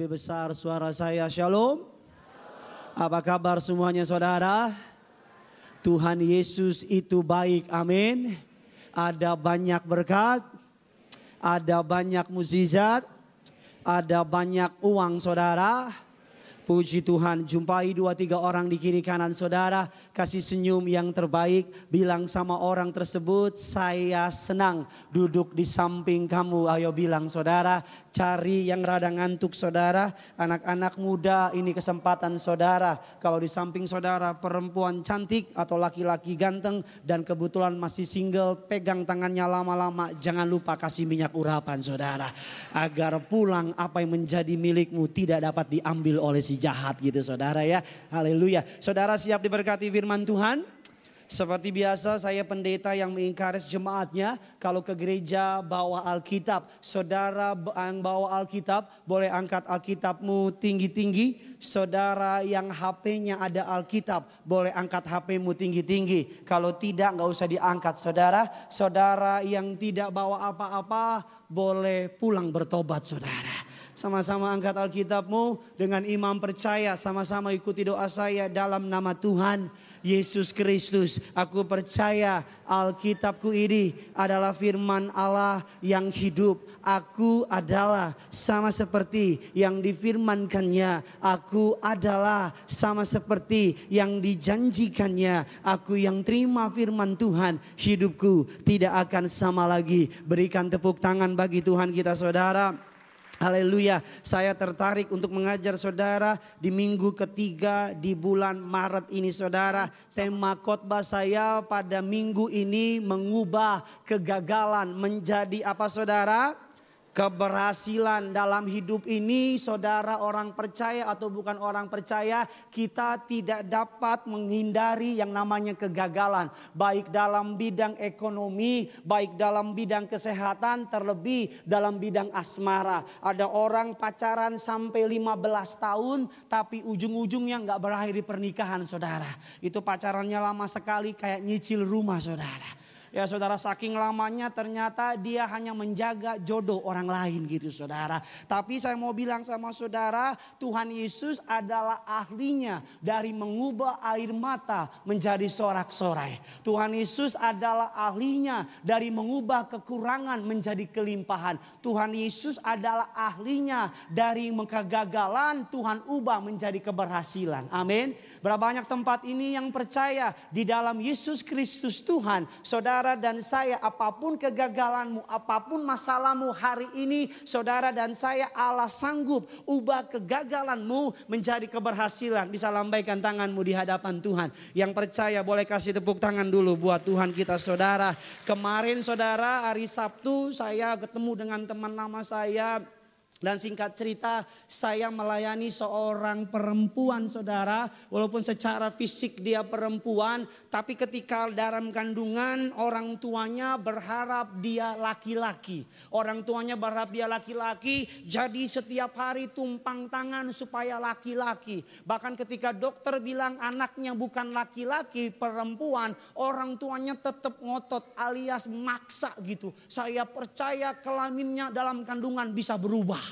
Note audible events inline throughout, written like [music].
Lebih besar suara saya. Shalom. Apa kabar semuanya saudara? Tuhan Yesus itu baik. Amin. Ada banyak berkat. Ada banyak mukjizat. Ada banyak uang saudara. Puji Tuhan, jumpai dua tiga orang di kiri kanan saudara. Kasih senyum yang terbaik. Bilang sama orang tersebut, saya senang duduk di samping kamu. Ayo bilang saudara, cari yang rada ngantuk saudara. Anak-anak muda, ini kesempatan saudara. Kalau di samping saudara perempuan cantik atau laki-laki ganteng. Dan kebetulan masih single, pegang tangannya lama-lama. Jangan lupa kasih minyak urapan saudara. Agar pulang apa yang menjadi milikmu tidak dapat diambil oleh si jahat gitu saudara ya. Haleluya. Saudara siap diberkati firman Tuhan? Seperti biasa saya pendeta yang menginkaris jemaatnya. Kalau ke gereja bawa Alkitab. Saudara yang bawa Alkitab boleh angkat Alkitabmu tinggi-tinggi. Saudara yang HP-nya ada Alkitab boleh angkat HP-mu tinggi-tinggi. Kalau tidak nggak usah diangkat saudara. Saudara yang tidak bawa apa-apa boleh pulang bertobat saudara. Sama-sama angkat Alkitabmu dengan imam percaya. Sama-sama ikuti doa saya dalam nama Tuhan. Yesus Kristus. Aku percaya Alkitabku ini adalah firman Allah yang hidup. Aku adalah sama seperti yang difirmankannya. Aku adalah sama seperti yang dijanjikannya. Aku yang terima firman Tuhan. Hidupku tidak akan sama lagi. Berikan tepuk tangan bagi Tuhan kita saudara. Haleluya, saya tertarik untuk mengajar saudara di minggu ketiga di bulan Maret ini saudara. Tema khotbah saya pada minggu ini mengubah kegagalan menjadi apa saudara? Keberhasilan dalam hidup ini, saudara orang percaya atau bukan orang percaya, kita tidak dapat menghindari yang namanya kegagalan, baik dalam bidang ekonomi, baik dalam bidang kesehatan, terlebih dalam bidang asmara. Ada orang pacaran sampai 15 tahun, tapi ujung-ujungnya nggak berakhir di pernikahan, saudara. Itu pacarannya lama sekali, kayak nyicil rumah, saudara. Ya saudara saking lamanya ternyata dia hanya menjaga jodoh orang lain gitu saudara. Tapi saya mau bilang sama saudara Tuhan Yesus adalah ahlinya dari mengubah air mata menjadi sorak-sorai. Tuhan Yesus adalah ahlinya dari mengubah kekurangan menjadi kelimpahan. Tuhan Yesus adalah ahlinya dari kegagalan Tuhan ubah menjadi keberhasilan. Amin. Berapa banyak tempat ini yang percaya di dalam Yesus Kristus Tuhan. Saudara dan saya, apa pun kegagalanmu, apa pun masalahmu hari ini, saudara dan saya Allah sanggup ubah kegagalanmu menjadi keberhasilan. Bisa lambaikan tanganmu di hadapan Tuhan. Yang percaya boleh kasih tepuk tangan dulu buat Tuhan kita saudara. Kemarin saudara hari Sabtu saya ketemu dengan teman lama saya dan singkat cerita saya melayani seorang perempuan saudara. Walaupun secara fisik dia perempuan. Tapi ketika dalam kandungan orang tuanya berharap dia laki-laki. Orang tuanya berharap dia laki-laki. Jadi setiap hari tumpang tangan supaya laki-laki. Bahkan ketika dokter bilang anaknya bukan laki-laki perempuan. Orang tuanya tetap ngotot alias maksa gitu. Saya percaya kelaminnya dalam kandungan bisa berubah.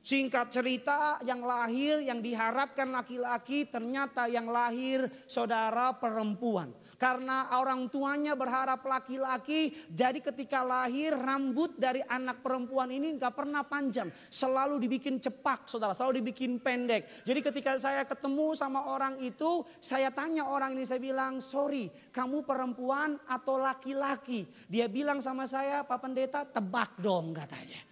Singkat cerita yang lahir yang diharapkan laki-laki ternyata yang lahir saudara perempuan. Karena orang tuanya berharap laki-laki jadi ketika lahir rambut dari anak perempuan ini nggak pernah panjang. Selalu dibikin cepak saudara, selalu dibikin pendek. Jadi ketika saya ketemu sama orang itu saya tanya orang ini saya bilang sorry kamu perempuan atau laki-laki. Dia bilang sama saya Pak Pendeta tebak dong katanya.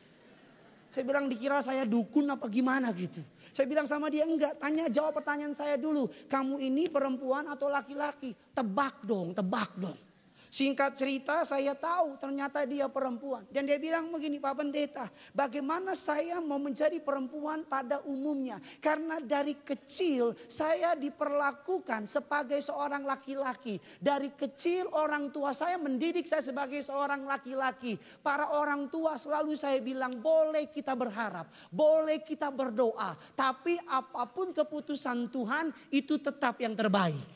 Saya bilang dikira saya dukun apa gimana gitu. Saya bilang sama dia enggak, tanya jawab pertanyaan saya dulu. Kamu ini perempuan atau laki-laki? Tebak dong, tebak dong. Singkat cerita saya tahu ternyata dia perempuan. Dan dia bilang begini Pak Pendeta. Bagaimana saya mau menjadi perempuan pada umumnya. Karena dari kecil saya diperlakukan sebagai seorang laki-laki. Dari kecil orang tua saya mendidik saya sebagai seorang laki-laki. Para orang tua selalu saya bilang boleh kita berharap. Boleh kita berdoa. Tapi apa pun keputusan Tuhan itu tetap yang terbaik.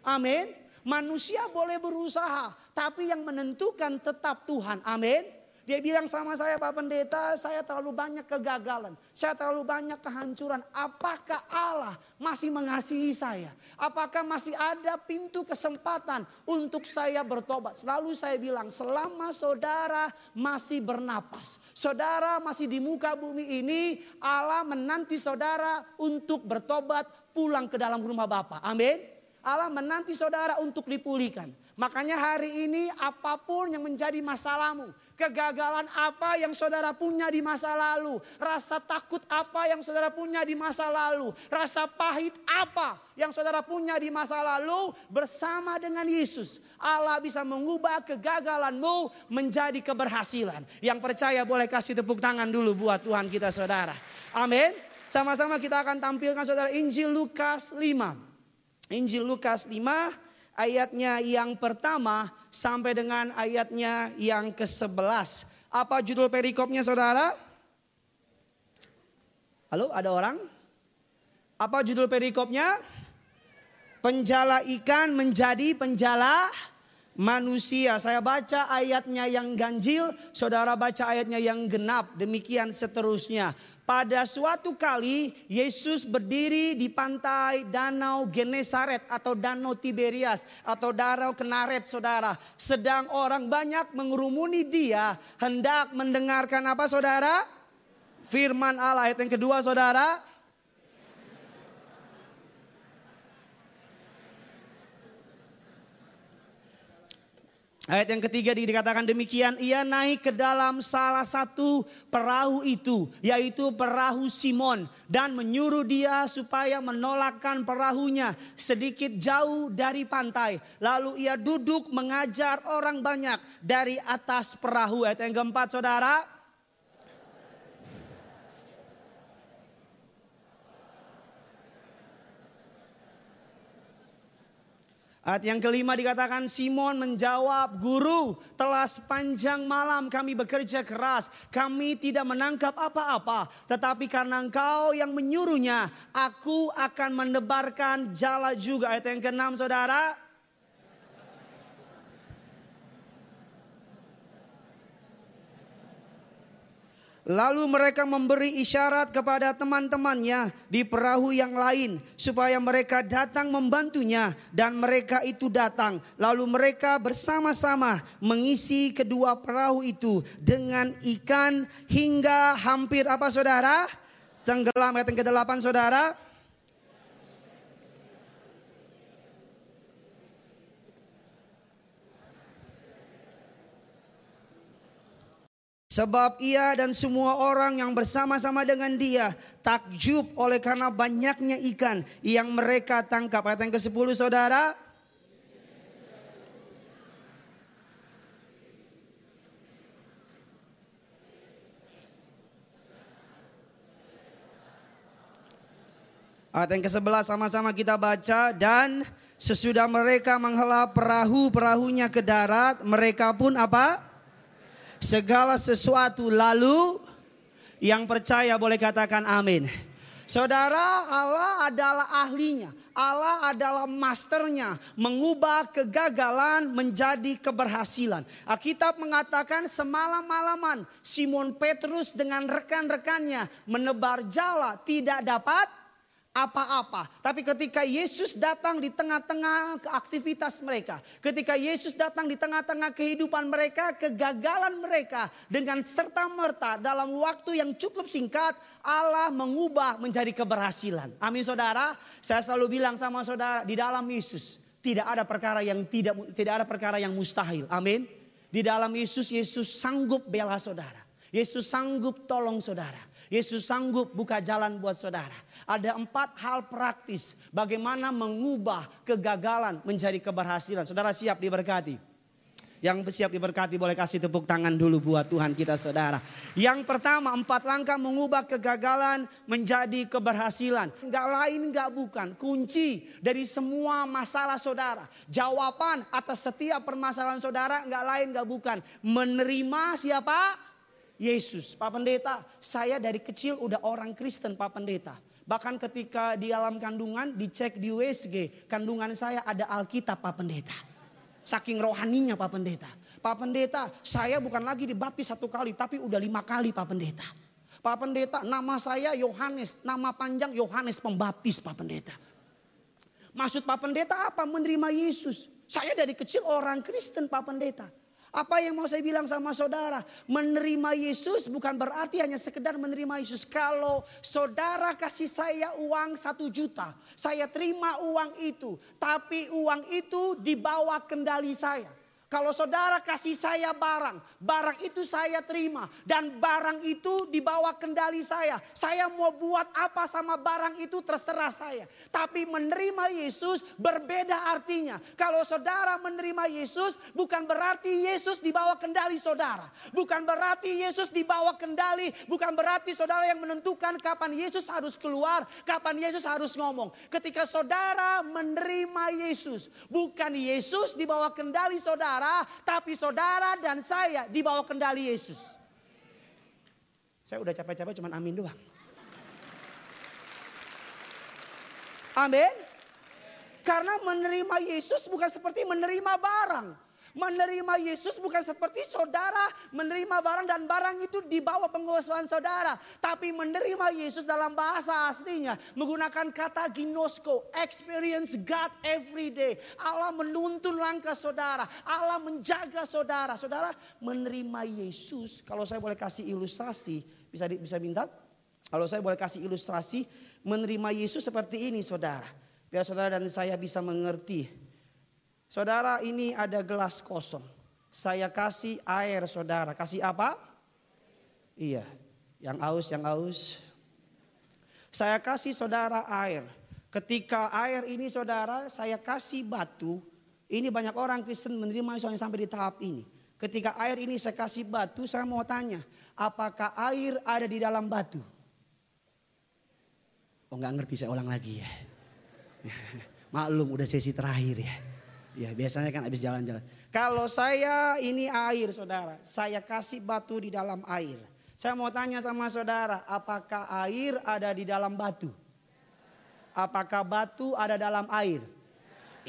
Amin. Manusia boleh berusaha, tapi yang menentukan tetap Tuhan. Amin. Dia bilang sama saya Pak Pendeta, saya terlalu banyak kegagalan. Saya terlalu banyak kehancuran. Apakah Allah masih mengasihi saya? Apakah masih ada pintu kesempatan untuk saya bertobat? Selalu saya bilang selama saudara masih bernapas. Saudara masih di muka bumi ini. Allah menanti saudara untuk bertobat pulang ke dalam rumah Bapa. Amin. Allah menanti saudara untuk dipulihkan. Makanya hari ini apa pun yang menjadi masalahmu, kegagalan apa yang saudara punya di masa lalu, rasa takut apa yang saudara punya di masa lalu, rasa pahit apa yang saudara punya di masa lalu bersama dengan Yesus. Allah bisa mengubah kegagalanmu menjadi keberhasilan. Yang percaya boleh kasih tepuk tangan dulu buat Tuhan kita saudara. Amin. Sama-sama kita akan tampilkan saudara Injil Lukas 5. Injil Lukas 5 ayatnya yang pertama sampai dengan ayatnya yang ke-11. Apa judul perikopnya saudara? Halo ada orang? Apa judul perikopnya? Penjala ikan menjadi penjala manusia. Saya baca ayatnya yang ganjil, saudara baca ayatnya yang genap. Demikian seterusnya. Pada suatu kali Yesus berdiri di pantai Danau Genesaret atau Danau Tiberias atau Danau Kenaret saudara. Sedang orang banyak mengerumuni dia hendak mendengarkan apa saudara? Firman Allah ayat yang kedua saudara. Ayat yang ketiga dikatakan demikian, ia naik ke dalam salah satu perahu itu, yaitu perahu Simon. Dan menyuruh dia supaya menolakkan perahunya sedikit jauh dari pantai. Lalu ia duduk mengajar orang banyak dari atas perahu. Ayat yang keempat saudara, Ayat yang kelima dikatakan Simon menjawab, "Guru, telah sepanjang malam kami bekerja keras, kami tidak menangkap apa-apa, tetapi karena Engkau yang menyuruhnya, aku akan menebarkan jala juga." Ayat yang keenam Saudara, Lalu mereka memberi isyarat kepada teman-temannya di perahu yang lain supaya mereka datang membantunya dan mereka itu datang. Lalu mereka bersama-sama mengisi kedua perahu itu dengan ikan hingga hampir apa saudara? Tenggelam ayat yang ke-8 saudara. Sebab ia dan semua orang yang bersama-sama dengan dia takjub oleh karena banyaknya ikan yang mereka tangkap. Ayat yang ke-10 saudara. Ayat yang ke-11 sama-sama kita baca dan sesudah mereka menghela perahu-perahunya ke darat, mereka pun apa? Segala sesuatu lalu yang percaya boleh katakan amin. Saudara, Allah adalah ahlinya. Allah adalah masternya mengubah kegagalan menjadi keberhasilan. Alkitab mengatakan semalam-malaman Simon Petrus dengan rekan-rekannya menebar jala tidak dapat apa-apa. Tapi ketika Yesus datang di tengah-tengah aktivitas mereka, ketika Yesus datang di tengah-tengah kehidupan mereka, kegagalan mereka dengan serta-merta dalam waktu yang cukup singkat, Allah mengubah menjadi keberhasilan. Amin saudara. Saya selalu bilang sama saudara, di dalam Yesus tidak ada perkara yang tidak tidak ada perkara yang mustahil. Amin. Di dalam Yesus Yesus sanggup bela saudara. Yesus sanggup tolong saudara. Yesus sanggup buka jalan buat saudara. Ada empat hal praktis bagaimana mengubah kegagalan menjadi keberhasilan. Saudara siap diberkati? Yang siap diberkati boleh kasih tepuk tangan dulu buat Tuhan kita saudara. Yang pertama empat langkah mengubah kegagalan menjadi keberhasilan. Enggak lain enggak bukan. Kunci dari semua masalah saudara. Jawaban atas setiap permasalahan saudara enggak lain enggak bukan. Menerima siapa? Yesus. Pak Pendeta, saya dari kecil udah orang Kristen Pak Pendeta. Bahkan ketika di dalam kandungan dicek di USG, kandungan saya ada Alkitab Pak Pendeta. Saking rohaninya Pak Pendeta. Pak Pendeta, saya bukan lagi dibaptis satu kali, tapi udah lima kali Pak Pendeta. Pak Pendeta, nama saya Yohanes, nama panjang Yohanes Pembaptis Pak Pendeta. Maksud Pak Pendeta apa? Menerima Yesus. Saya dari kecil orang Kristen Pak Pendeta. Apa yang mau saya bilang sama saudara? Menerima Yesus bukan berarti hanya sekedar menerima Yesus. Kalau saudara kasih saya uang satu juta, saya terima uang itu. Tapi uang itu dibawa kendali saya. Kalau saudara kasih saya barang, barang itu saya terima dan barang itu dibawa kendali saya. Saya mau buat apa sama barang itu terserah saya. Tapi menerima Yesus berbeda artinya. Kalau saudara menerima Yesus bukan berarti Yesus dibawa kendali saudara. Bukan berarti Yesus dibawa kendali, bukan berarti saudara yang menentukan kapan Yesus harus keluar, kapan Yesus harus ngomong. Ketika saudara menerima Yesus, bukan Yesus dibawa kendali saudara saudara, tapi saudara dan saya di bawah kendali Yesus. Saya udah capek-capek cuman amin doang. Amin. Karena menerima Yesus bukan seperti menerima barang. Menerima Yesus bukan seperti saudara menerima barang dan barang itu di bawah penguasaan saudara. Tapi menerima Yesus dalam bahasa aslinya menggunakan kata ginosko. Experience God every day. Allah menuntun langkah saudara. Allah menjaga saudara. Saudara menerima Yesus. Kalau saya boleh kasih ilustrasi. Bisa bisa minta? Kalau saya boleh kasih ilustrasi. Menerima Yesus seperti ini saudara. Biar saudara dan saya bisa mengerti Saudara ini ada gelas kosong. Saya kasih air saudara. Kasih apa? Iya. Yang aus, yang aus. Saya kasih saudara air. Ketika air ini saudara saya kasih batu. Ini banyak orang Kristen menerima misalnya sampai di tahap ini. Ketika air ini saya kasih batu saya mau tanya. Apakah air ada di dalam batu? Oh nggak ngerti saya ulang lagi ya. [laughs] Maklum udah sesi terakhir ya. Ya biasanya kan habis jalan-jalan. Kalau saya ini air saudara, saya kasih batu di dalam air. Saya mau tanya sama saudara, apakah air ada di dalam batu? Apakah batu ada dalam air?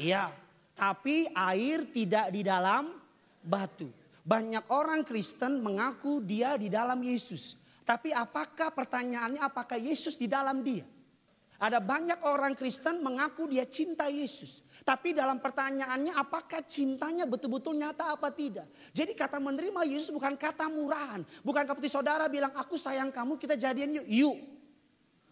Iya, tapi air tidak di dalam batu. Banyak orang Kristen mengaku dia di dalam Yesus. Tapi apakah pertanyaannya apakah Yesus di dalam dia? Ada banyak orang Kristen mengaku dia cinta Yesus. Tapi dalam pertanyaannya apakah cintanya betul-betul nyata apa tidak. Jadi kata menerima Yesus bukan kata murahan. Bukan seperti saudara bilang aku sayang kamu kita jadian yuk. Yuk.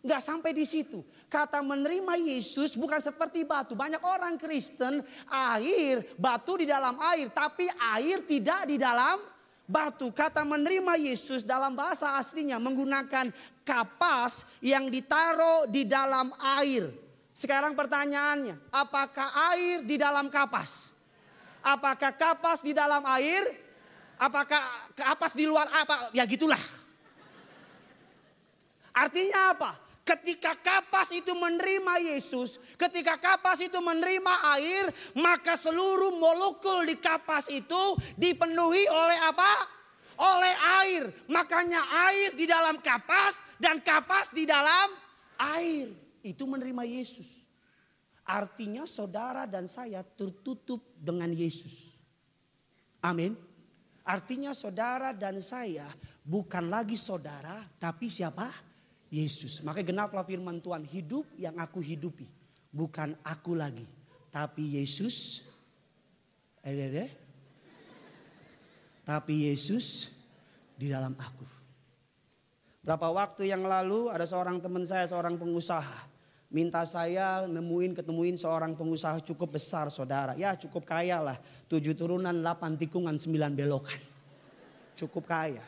Gak sampai di situ. Kata menerima Yesus bukan seperti batu. Banyak orang Kristen air, batu di dalam air. Tapi air tidak di dalam batu. Kata menerima Yesus dalam bahasa aslinya menggunakan kapas yang ditaruh di dalam air. Sekarang pertanyaannya, apakah air di dalam kapas? Apakah kapas di dalam air? Apakah kapas di luar apa? Ya gitulah. Artinya apa? Ketika kapas itu menerima Yesus, ketika kapas itu menerima air, maka seluruh molekul di kapas itu dipenuhi oleh apa? oleh air. Makanya air di dalam kapas dan kapas di dalam air. Itu menerima Yesus. Artinya saudara dan saya tertutup dengan Yesus. Amin. Artinya saudara dan saya bukan lagi saudara tapi siapa? Yesus. Makanya genaplah firman Tuhan hidup yang aku hidupi. Bukan aku lagi. Tapi Yesus. Eh, eh, eh tapi Yesus di dalam aku. Berapa waktu yang lalu ada seorang teman saya, seorang pengusaha. Minta saya nemuin, ketemuin seorang pengusaha cukup besar saudara. Ya cukup kaya lah. Tujuh turunan, delapan tikungan, sembilan belokan. Cukup kaya.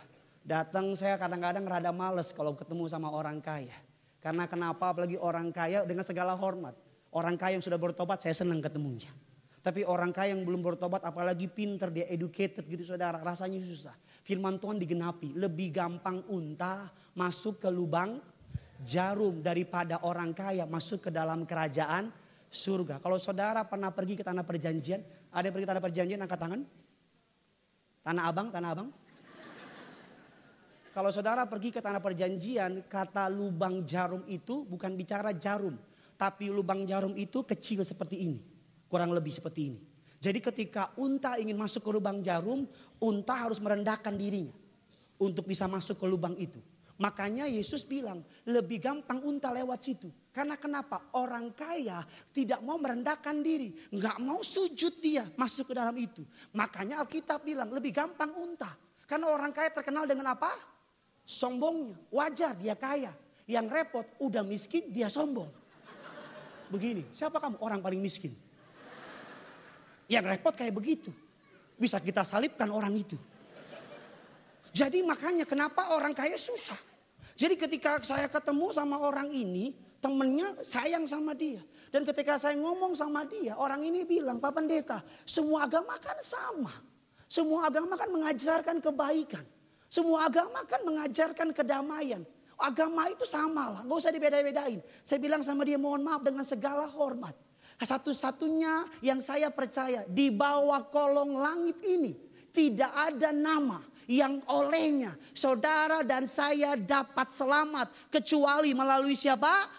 Datang saya kadang-kadang rada males kalau ketemu sama orang kaya. Karena kenapa apalagi orang kaya dengan segala hormat. Orang kaya yang sudah bertobat saya senang ketemunya. Tapi orang kaya yang belum bertobat apalagi pinter dia educated gitu saudara rasanya susah. Firman Tuhan digenapi lebih gampang unta masuk ke lubang jarum daripada orang kaya masuk ke dalam kerajaan surga. Kalau saudara pernah pergi ke tanah perjanjian, ada yang pergi ke tanah perjanjian angkat tangan? Tanah abang, tanah abang? Kalau saudara pergi ke tanah perjanjian, kata lubang jarum itu bukan bicara jarum. Tapi lubang jarum itu kecil seperti ini. Kurang lebih seperti ini. Jadi ketika unta ingin masuk ke lubang jarum, unta harus merendahkan dirinya untuk bisa masuk ke lubang itu. Makanya Yesus bilang lebih gampang unta lewat situ. Karena kenapa? Orang kaya tidak mau merendahkan diri. Nggak mau sujud dia masuk ke dalam itu. Makanya Alkitab bilang lebih gampang unta. Karena orang kaya terkenal dengan apa? Sombongnya. Wajar dia kaya. Yang repot udah miskin dia sombong. Begini, siapa kamu? Orang paling miskin. Yang repot kayak begitu. Bisa kita salibkan orang itu. Jadi makanya kenapa orang kaya susah. Jadi ketika saya ketemu sama orang ini, temennya sayang sama dia. Dan ketika saya ngomong sama dia, orang ini bilang, Pak Pendeta, semua agama kan sama. Semua agama kan mengajarkan kebaikan. Semua agama kan mengajarkan kedamaian. Agama itu sama lah, gak usah dibeda-bedain. Saya bilang sama dia mohon maaf dengan segala hormat. Satu-satunya yang saya percaya di bawah kolong langit ini tidak ada nama yang olehnya saudara dan saya dapat selamat kecuali melalui siapa?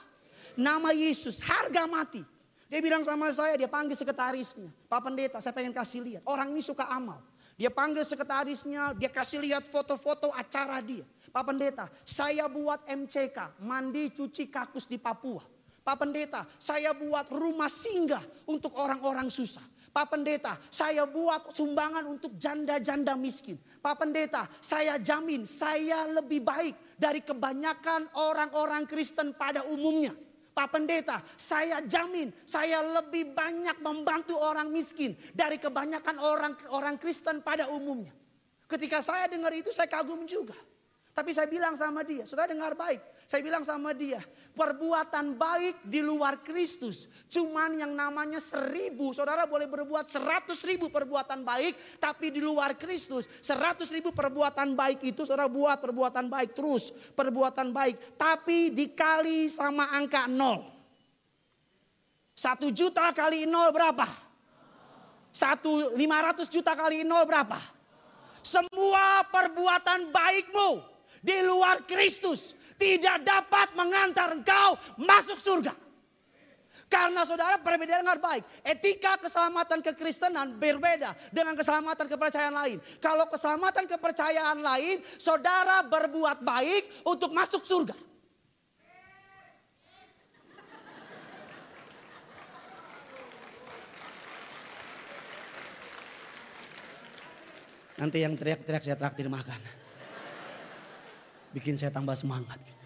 Nama Yesus, harga mati. Dia bilang sama saya, dia panggil sekretarisnya. Pak Pendeta, saya pengen kasih lihat. Orang ini suka amal. Dia panggil sekretarisnya, dia kasih lihat foto-foto acara dia. Pak Pendeta, saya buat MCK, mandi cuci kakus di Papua. Pak Pendeta, saya buat rumah singgah untuk orang-orang susah. Pak Pendeta, saya buat sumbangan untuk janda-janda miskin. Pak Pendeta, saya jamin saya lebih baik dari kebanyakan orang-orang Kristen pada umumnya. Pak Pendeta, saya jamin saya lebih banyak membantu orang miskin dari kebanyakan orang orang Kristen pada umumnya. Ketika saya dengar itu saya kagum juga. Tapi saya bilang sama dia, saudara dengar baik. Saya bilang sama dia, perbuatan baik di luar Kristus. Cuman yang namanya seribu, saudara boleh berbuat seratus ribu perbuatan baik. Tapi di luar Kristus, seratus ribu perbuatan baik itu saudara buat perbuatan baik terus. Perbuatan baik, tapi dikali sama angka nol. Satu juta kali nol berapa? Satu lima ratus juta kali nol berapa? Semua perbuatan baikmu di luar Kristus tidak dapat mengantar engkau masuk surga. Karena saudara perbedaan dengan baik. Etika keselamatan kekristenan berbeda dengan keselamatan kepercayaan lain. Kalau keselamatan kepercayaan lain, saudara berbuat baik untuk masuk surga. Nanti yang teriak-teriak saya traktir makan bikin saya tambah semangat. Gitu.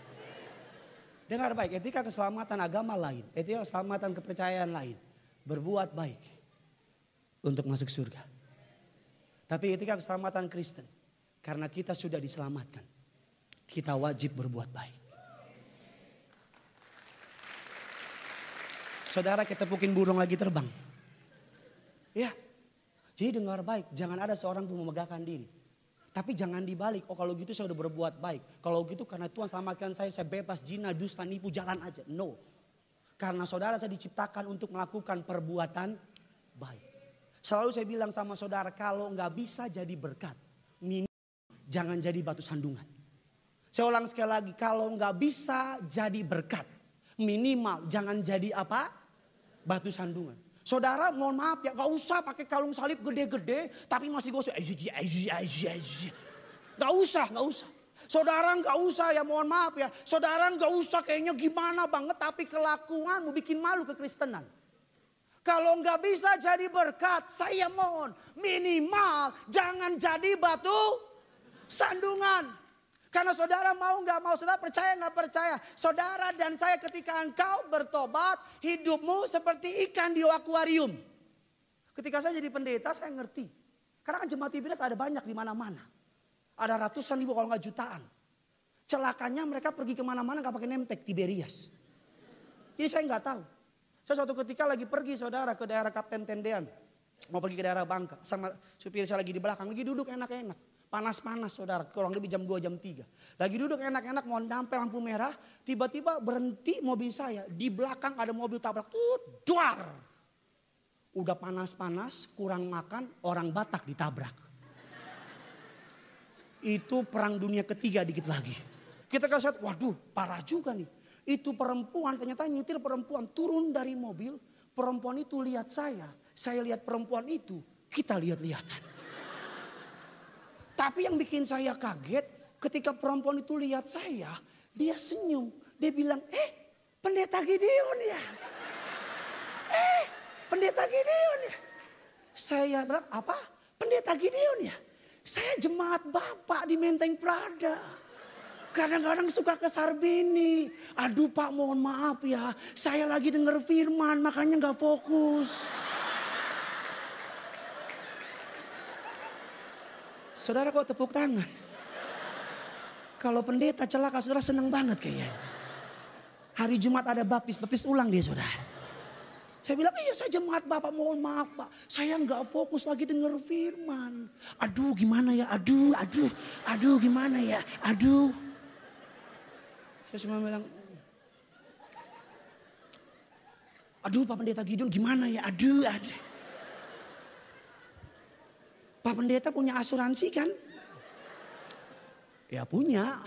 Dengar baik, etika keselamatan agama lain, etika keselamatan kepercayaan lain. Berbuat baik untuk masuk surga. Tapi etika keselamatan Kristen, karena kita sudah diselamatkan, kita wajib berbuat baik. Saudara kita pukin burung lagi terbang. Ya, jadi dengar baik, jangan ada seorang pun memegahkan diri. Tapi jangan dibalik, oh kalau gitu saya udah berbuat baik. Kalau gitu karena Tuhan selamatkan saya, saya bebas jina, dusta, nipu, jalan aja. No. Karena saudara saya diciptakan untuk melakukan perbuatan baik. Selalu saya bilang sama saudara, kalau nggak bisa jadi berkat, jangan jadi batu sandungan. Saya ulang sekali lagi, kalau nggak bisa jadi berkat, minimal jangan jadi apa? Batu sandungan. Saudara mohon maaf ya gak usah pakai kalung salib gede-gede tapi masih gosip. Gak usah, gak usah. Saudara gak usah ya mohon maaf ya. Saudara gak usah kayaknya gimana banget tapi kelakuanmu bikin malu kekristenan. Kalau nggak bisa jadi berkat, saya mohon minimal jangan jadi batu sandungan. Karena saudara mau nggak mau, saudara percaya nggak percaya. Saudara dan saya ketika engkau bertobat, hidupmu seperti ikan di akuarium. Ketika saya jadi pendeta, saya ngerti. Karena kan jemaat Tiberias ada banyak di mana-mana. Ada ratusan ribu kalau nggak jutaan. Celakanya mereka pergi ke mana-mana nggak pakai nemtek Tiberias. Jadi saya nggak tahu. Saya suatu ketika lagi pergi saudara ke daerah Kapten Tendean. Mau pergi ke daerah Bangka. Sama supir saya lagi di belakang. Lagi duduk enak-enak. Panas-panas saudara, kurang lebih jam 2 jam 3. Lagi duduk enak-enak mau nyampe lampu merah, tiba-tiba berhenti mobil saya. Di belakang ada mobil tabrak, tuh, duar. Udah panas-panas, kurang makan, orang Batak ditabrak. Itu perang dunia ketiga dikit lagi. Kita kasih, waduh parah juga nih. Itu perempuan, ternyata nyetir perempuan turun dari mobil. Perempuan itu lihat saya. Saya lihat perempuan itu, kita lihat-lihatan. Tapi yang bikin saya kaget ketika perempuan itu lihat saya, dia senyum. Dia bilang, eh pendeta Gideon ya. Eh pendeta Gideon ya. Saya bilang, apa? Pendeta Gideon ya. Saya jemaat Bapak di Menteng Prada. Kadang-kadang suka ke Sarbini. Aduh pak mohon maaf ya. Saya lagi denger firman makanya gak fokus. Saudara kok tepuk tangan? Kalau pendeta celaka saudara senang banget kayaknya. Hari Jumat ada baptis, baptis ulang dia saudara. Saya bilang, iya saya jemaat Bapak mohon maaf Pak. Saya nggak fokus lagi denger firman. Aduh gimana ya, aduh, aduh, aduh gimana ya, aduh. Saya cuma bilang, aduh Pak Pendeta Gideon gimana ya, aduh, aduh. Pak Pendeta punya asuransi kan? Ya punya.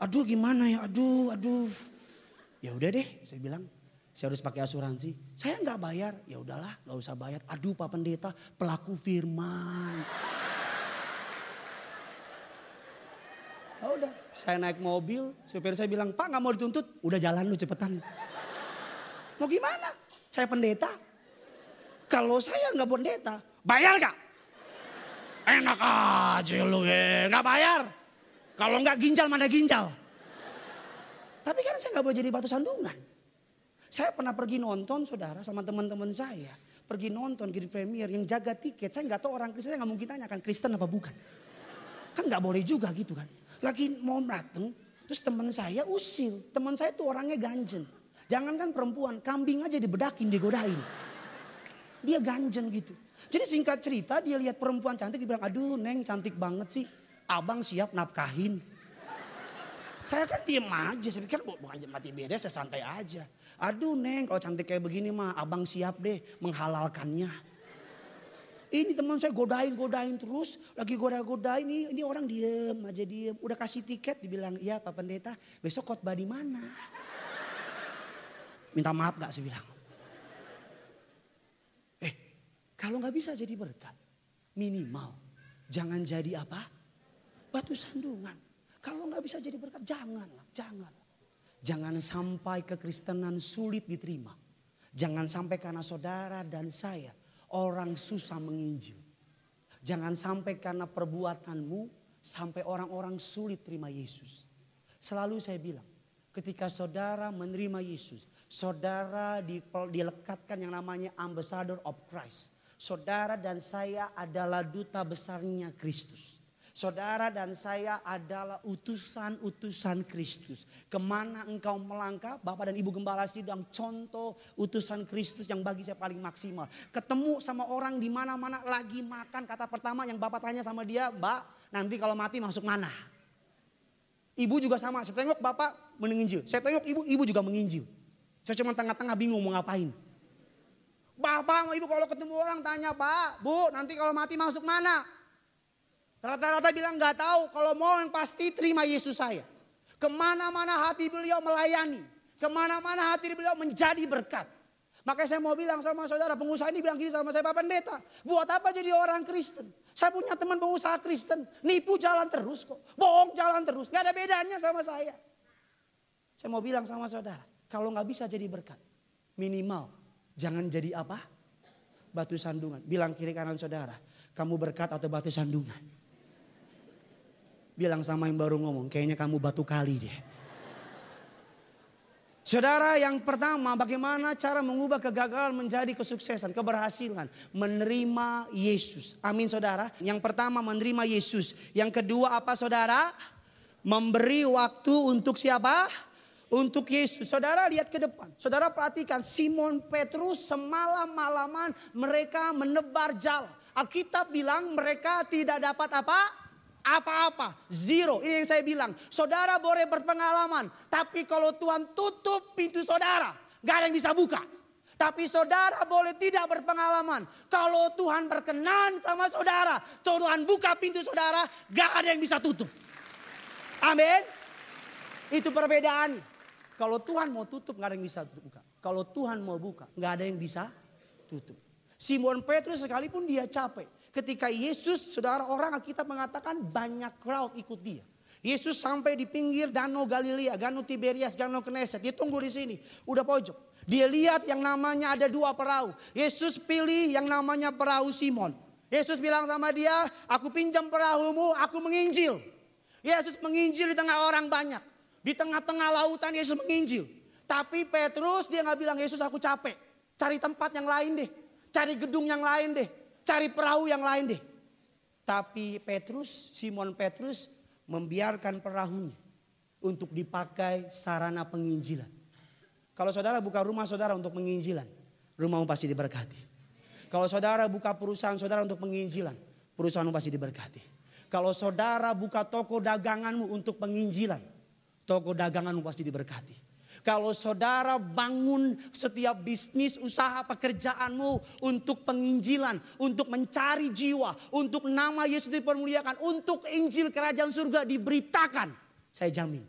Aduh gimana ya, aduh, aduh. Ya udah deh, saya bilang, saya harus pakai asuransi. Saya nggak bayar, ya udahlah, nggak usah bayar. Aduh Pak Pendeta, pelaku firman. Oh, udah, saya naik mobil, supir saya bilang, Pak nggak mau dituntut, udah jalan lu cepetan. Mau gimana? Saya pendeta. Kalau saya nggak pendeta, bayar gak? Enak aja lu nggak bayar. Kalau nggak ginjal mana ginjal. Tapi kan saya nggak boleh jadi batu sandungan. Saya pernah pergi nonton saudara sama teman-teman saya. Pergi nonton di premier yang jaga tiket. Saya nggak tahu orang Kristen nggak mungkin tanya kan Kristen apa bukan. Kan nggak boleh juga gitu kan lagi mau dateng, terus teman saya usil. Teman saya tuh orangnya ganjen. Jangankan perempuan, kambing aja dibedakin, digodain. Dia ganjen gitu. Jadi singkat cerita dia lihat perempuan cantik, dia bilang, aduh neng cantik banget sih. Abang siap nafkahin. Saya kan diem aja, saya pikir bukan mati beda, saya santai aja. Aduh neng kalau cantik kayak begini mah abang siap deh menghalalkannya. Ini teman saya godain-godain terus, lagi goda-godain, ini, ini orang diem aja diem. Udah kasih tiket, dibilang, iya Pak Pendeta, besok khotbah di mana? Minta maaf gak sih bilang. Eh, kalau gak bisa jadi berkat, minimal jangan jadi apa? Batu sandungan. Kalau gak bisa jadi berkat, janganlah, jangan. Jangan sampai kekristenan sulit diterima. Jangan sampai karena saudara dan saya orang susah menginjil. Jangan sampai karena perbuatanmu sampai orang-orang sulit terima Yesus. Selalu saya bilang, ketika saudara menerima Yesus, saudara dilekatkan yang namanya ambassador of Christ. Saudara dan saya adalah duta besarnya Kristus. Saudara dan saya adalah utusan-utusan Kristus. Ke mana engkau melangkah, Bapak dan Ibu Gembala sidang contoh utusan Kristus yang bagi saya paling maksimal. Ketemu sama orang di mana-mana lagi makan. Kata pertama yang Bapak tanya sama dia, Mbak nanti kalau mati masuk mana? Ibu juga sama, saya tengok Bapak menginjil. Saya tengok Ibu, Ibu juga menginjil. Saya cuma tengah-tengah bingung mau ngapain. Bapak Ibu kalau ketemu orang tanya, Pak, Bu nanti kalau mati masuk mana? Rata-rata bilang nggak tahu kalau mau yang pasti terima Yesus saya. Ke mana-mana hati beliau melayani. Ke mana-mana hati beliau menjadi berkat. Makanya saya mau bilang sama saudara pengusaha ini bilang gini sama saya Pak Pendeta. Buat apa jadi orang Kristen? Saya punya teman pengusaha Kristen. Nipu jalan terus kok. Bohong jalan terus. Gak ada bedanya sama saya. Saya mau bilang sama saudara. Kalau nggak bisa jadi berkat. Minimal jangan jadi apa? Batu sandungan. Bilang kiri kanan saudara. Kamu berkat atau batu sandungan? Bilang sama yang baru ngomong, kayaknya kamu batu kali deh. Saudara yang pertama bagaimana cara mengubah kegagalan menjadi kesuksesan, keberhasilan. Menerima Yesus. Amin saudara. Yang pertama menerima Yesus. Yang kedua apa saudara? Memberi waktu untuk siapa? Untuk Yesus. Saudara lihat ke depan. Saudara perhatikan Simon Petrus semalam malaman mereka menebar jal. Alkitab bilang mereka tidak dapat apa? apa-apa. Zero. Ini yang saya bilang. Saudara boleh berpengalaman. Tapi kalau Tuhan tutup pintu saudara. Gak ada yang bisa buka. Tapi saudara boleh tidak berpengalaman. Kalau Tuhan berkenan sama saudara. Tuhan buka pintu saudara. Gak ada yang bisa tutup. Amin. Itu perbedaan. Kalau Tuhan mau tutup gak ada yang bisa buka. Kalau Tuhan mau buka gak ada yang bisa tutup. Simon Petrus sekalipun dia capek. Ketika Yesus, saudara orang kita mengatakan banyak crowd ikut dia. Yesus sampai di pinggir Danau Galilea, Danau Tiberias, Danau Knesset. Dia tunggu di sini, udah pojok. Dia lihat yang namanya ada dua perahu. Yesus pilih yang namanya perahu Simon. Yesus bilang sama dia, aku pinjam perahumu, aku menginjil. Yesus menginjil di tengah orang banyak. Di tengah-tengah lautan Yesus menginjil. Tapi Petrus dia nggak bilang Yesus aku capek. Cari tempat yang lain deh. Cari gedung yang lain deh. Cari perahu yang lain deh. Tapi Petrus, Simon Petrus membiarkan perahunya untuk dipakai sarana penginjilan. Kalau saudara buka rumah saudara untuk penginjilan, rumahmu pasti diberkati. Kalau saudara buka perusahaan saudara untuk penginjilan, perusahaanmu pasti diberkati. Kalau saudara buka toko daganganmu untuk penginjilan, toko daganganmu pasti diberkati. Kalau saudara bangun setiap bisnis, usaha, pekerjaanmu untuk penginjilan, untuk mencari jiwa, untuk nama Yesus dipermuliakan, untuk Injil Kerajaan Surga diberitakan. Saya jamin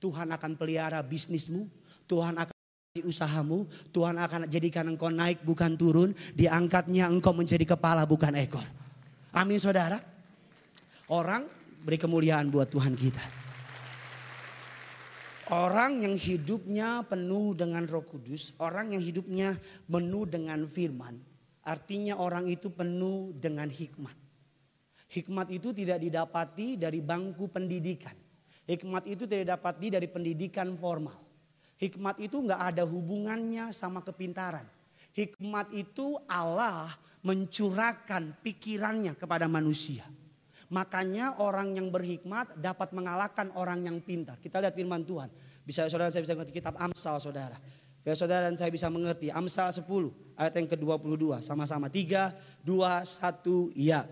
Tuhan akan pelihara bisnismu, Tuhan akan di usahamu, Tuhan akan jadikan engkau naik bukan turun, diangkatnya engkau menjadi kepala bukan ekor. Amin saudara. Orang beri kemuliaan buat Tuhan kita. Orang yang hidupnya penuh dengan roh kudus, orang yang hidupnya penuh dengan firman, artinya orang itu penuh dengan hikmat. Hikmat itu tidak didapati dari bangku pendidikan. Hikmat itu tidak didapati dari pendidikan formal. Hikmat itu nggak ada hubungannya sama kepintaran. Hikmat itu Allah mencurahkan pikirannya kepada manusia. Makanya orang yang berhikmat dapat mengalahkan orang yang pintar. Kita lihat firman Tuhan. Bisa saudara saya bisa mengerti kitab Amsal saudara. Biar saudara dan saya bisa mengerti. Amsal 10 ayat yang ke-22. Sama-sama 3, 2, 1, ya.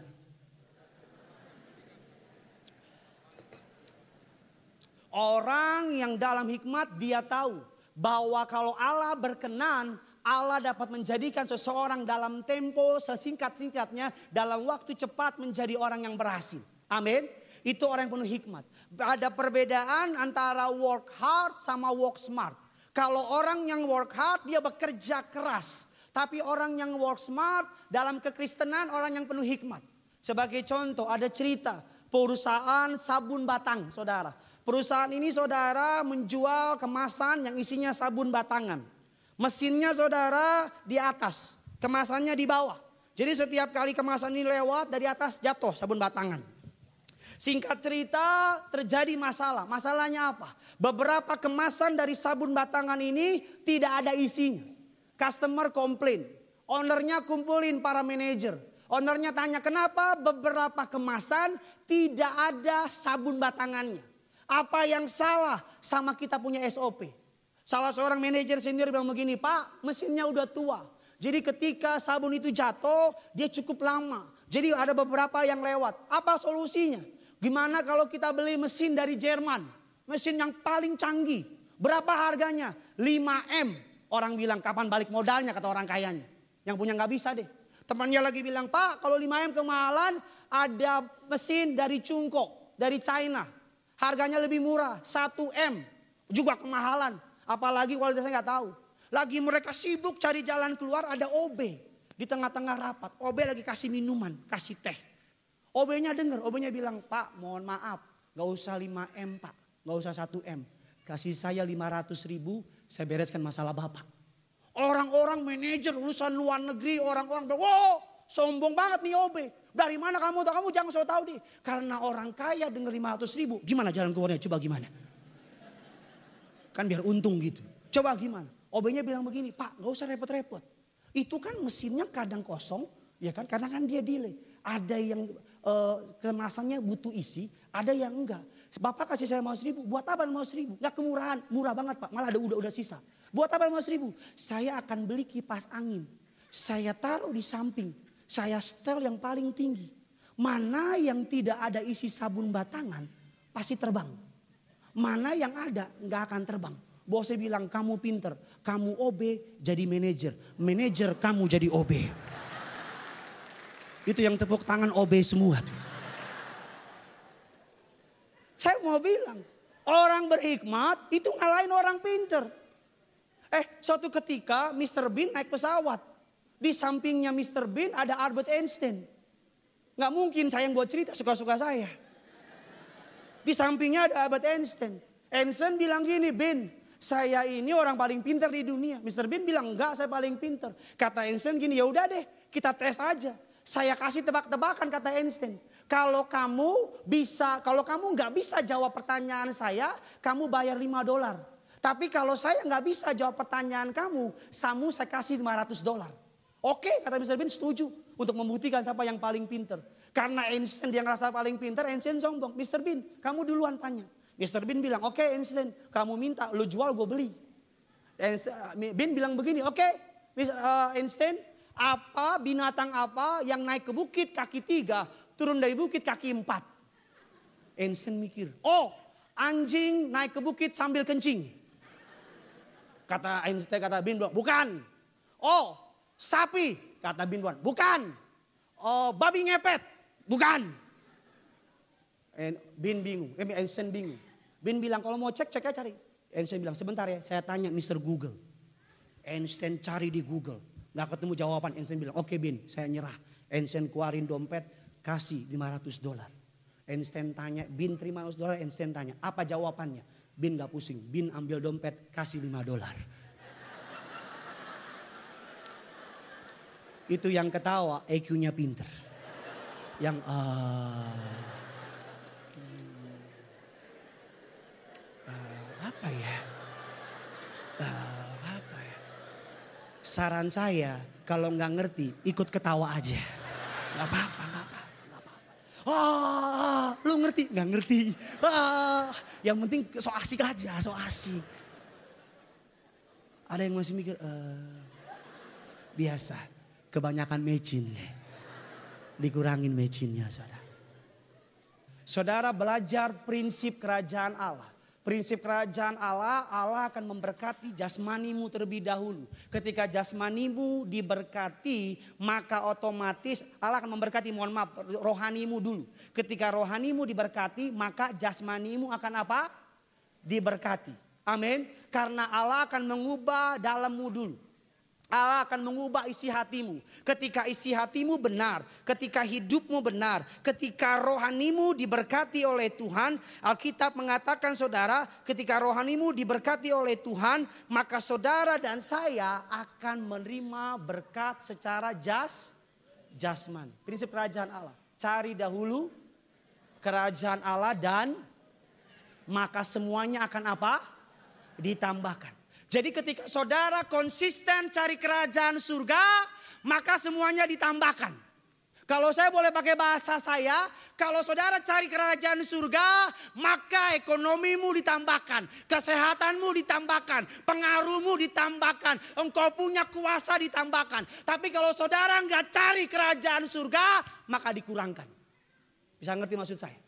Orang yang dalam hikmat dia tahu bahwa kalau Allah berkenan Allah dapat menjadikan seseorang dalam tempo sesingkat-singkatnya dalam waktu cepat menjadi orang yang berhasil. Amin. Itu orang yang penuh hikmat. Ada perbedaan antara work hard sama work smart. Kalau orang yang work hard dia bekerja keras. Tapi orang yang work smart dalam kekristenan orang yang penuh hikmat. Sebagai contoh ada cerita perusahaan sabun batang saudara. Perusahaan ini saudara menjual kemasan yang isinya sabun batangan. Mesinnya saudara di atas, kemasannya di bawah. Jadi setiap kali kemasan ini lewat dari atas jatuh sabun batangan. Singkat cerita terjadi masalah. Masalahnya apa? Beberapa kemasan dari sabun batangan ini tidak ada isinya. Customer komplain. Ownernya kumpulin para manajer. Ownernya tanya kenapa beberapa kemasan tidak ada sabun batangannya. Apa yang salah sama kita punya SOP? Salah seorang manajer senior bilang begini, Pak mesinnya udah tua. Jadi ketika sabun itu jatuh, dia cukup lama. Jadi ada beberapa yang lewat. Apa solusinya? Gimana kalau kita beli mesin dari Jerman? Mesin yang paling canggih. Berapa harganya? 5M. Orang bilang kapan balik modalnya kata orang kayanya. Yang punya nggak bisa deh. Temannya lagi bilang, Pak kalau 5M kemahalan ada mesin dari Cungkok, dari China. Harganya lebih murah, 1M. Juga kemahalan. Apalagi kualitasnya nggak tahu. Lagi mereka sibuk cari jalan keluar ada OB. Di tengah-tengah rapat. OB lagi kasih minuman, kasih teh. OB-nya dengar, OB-nya bilang, Pak mohon maaf. Gak usah 5M Pak, gak usah 1M. Kasih saya 500 ribu, saya bereskan masalah Bapak. Orang-orang manajer lulusan luar negeri, orang-orang wow sombong banget nih OB. Dari mana kamu tahu? Kamu jangan so tahu deh. Karena orang kaya dengar 500 ribu, gimana jalan keluarnya? Coba gimana? Kan biar untung gitu. Coba gimana? OB-nya bilang begini, Pak gak usah repot-repot. Itu kan mesinnya kadang kosong, ya kan? Karena kan dia delay. Ada yang uh, kemasannya butuh isi, ada yang enggak. Bapak kasih saya mau seribu, buat apa mau seribu? Gak kemurahan, murah banget pak, malah ada udah udah sisa. Buat apa mau seribu? Saya akan beli kipas angin. Saya taruh di samping, saya setel yang paling tinggi. Mana yang tidak ada isi sabun batangan, pasti terbang. Mana yang ada nggak akan terbang. Bosnya bilang kamu pinter, kamu OB jadi manajer, manajer kamu jadi OB. Itu yang tepuk tangan OB semua tuh. Saya mau bilang, orang berhikmat itu ngalahin orang pinter. Eh, suatu ketika Mr. Bean naik pesawat. Di sampingnya Mr. Bean ada Albert Einstein. Nggak mungkin saya yang buat cerita suka-suka saya. Di sampingnya ada Albert Einstein. Einstein bilang gini, Bean, saya ini orang paling pintar di dunia. Mr. Bean bilang enggak, saya paling pintar. Kata Einstein gini, ya udah deh, kita tes aja. Saya kasih tebak-tebakan kata Einstein. Kalau kamu bisa, kalau kamu nggak bisa jawab pertanyaan saya, kamu bayar 5 dolar. Tapi kalau saya nggak bisa jawab pertanyaan kamu, samu saya kasih 500 dolar. Oke, kata Mr. Bean setuju untuk membuktikan siapa yang paling pinter. Karena Einstein dia ngerasa paling pinter, Einstein sombong. Mr. Bean, kamu duluan tanya. Mr. Bean bilang, oke okay, Einstein, kamu minta, lu jual gue beli. Bean bilang begini, oke okay, uh, Einstein, apa binatang apa yang naik ke bukit kaki tiga, turun dari bukit kaki empat. Einstein mikir, oh anjing naik ke bukit sambil kencing. Kata Einstein, kata Bin, bukan. Oh, sapi, kata Bin, bukan. Oh, babi ngepet, bukan. Bin bingung, eh, Einstein bingung. Bin bilang kalau mau cek, cek aja cari. Einstein bilang sebentar ya, saya tanya Mr. Google. Einstein cari di Google. Gak ketemu jawaban. Einstein bilang, oke okay, Bin, saya nyerah. Einstein keluarin dompet, kasih 500 dolar. Einstein tanya, Bin terima 500 dolar. Einstein tanya, apa jawabannya? Bin gak pusing. Bin ambil dompet kasih 5 dolar. Itu yang ketawa EQ-nya pinter. Yang uh, uh, apa ya? Uh, apa ya? Saran saya kalau nggak ngerti ikut ketawa aja. Gak apa-apa, gak apa-apa. Ah, lu ngerti? Nggak ngerti. Ah, yang penting so asik aja, so asik. Ada yang masih mikir, uh, biasa, kebanyakan mecin. Dikurangin mecinnya saudara. Saudara belajar prinsip kerajaan Allah. Prinsip kerajaan Allah, Allah akan memberkati jasmanimu terlebih dahulu. Ketika jasmanimu diberkati, maka otomatis Allah akan memberkati, mohon maaf, rohanimu dulu. Ketika rohanimu diberkati, maka jasmanimu akan apa? Diberkati. Amin. Karena Allah akan mengubah dalammu dulu. Allah akan mengubah isi hatimu. Ketika isi hatimu benar, ketika hidupmu benar, ketika rohanimu diberkati oleh Tuhan, Alkitab mengatakan saudara, ketika rohanimu diberkati oleh Tuhan, maka saudara dan saya akan menerima berkat secara jas jasman. Prinsip kerajaan Allah. Cari dahulu kerajaan Allah dan maka semuanya akan apa? Ditambahkan. Jadi ketika saudara konsisten cari kerajaan surga, maka semuanya ditambahkan. Kalau saya boleh pakai bahasa saya, kalau saudara cari kerajaan surga, maka ekonomimu ditambahkan, kesehatanmu ditambahkan, pengaruhmu ditambahkan, engkau punya kuasa ditambahkan. Tapi kalau saudara nggak cari kerajaan surga, maka dikurangkan. Bisa ngerti maksud saya?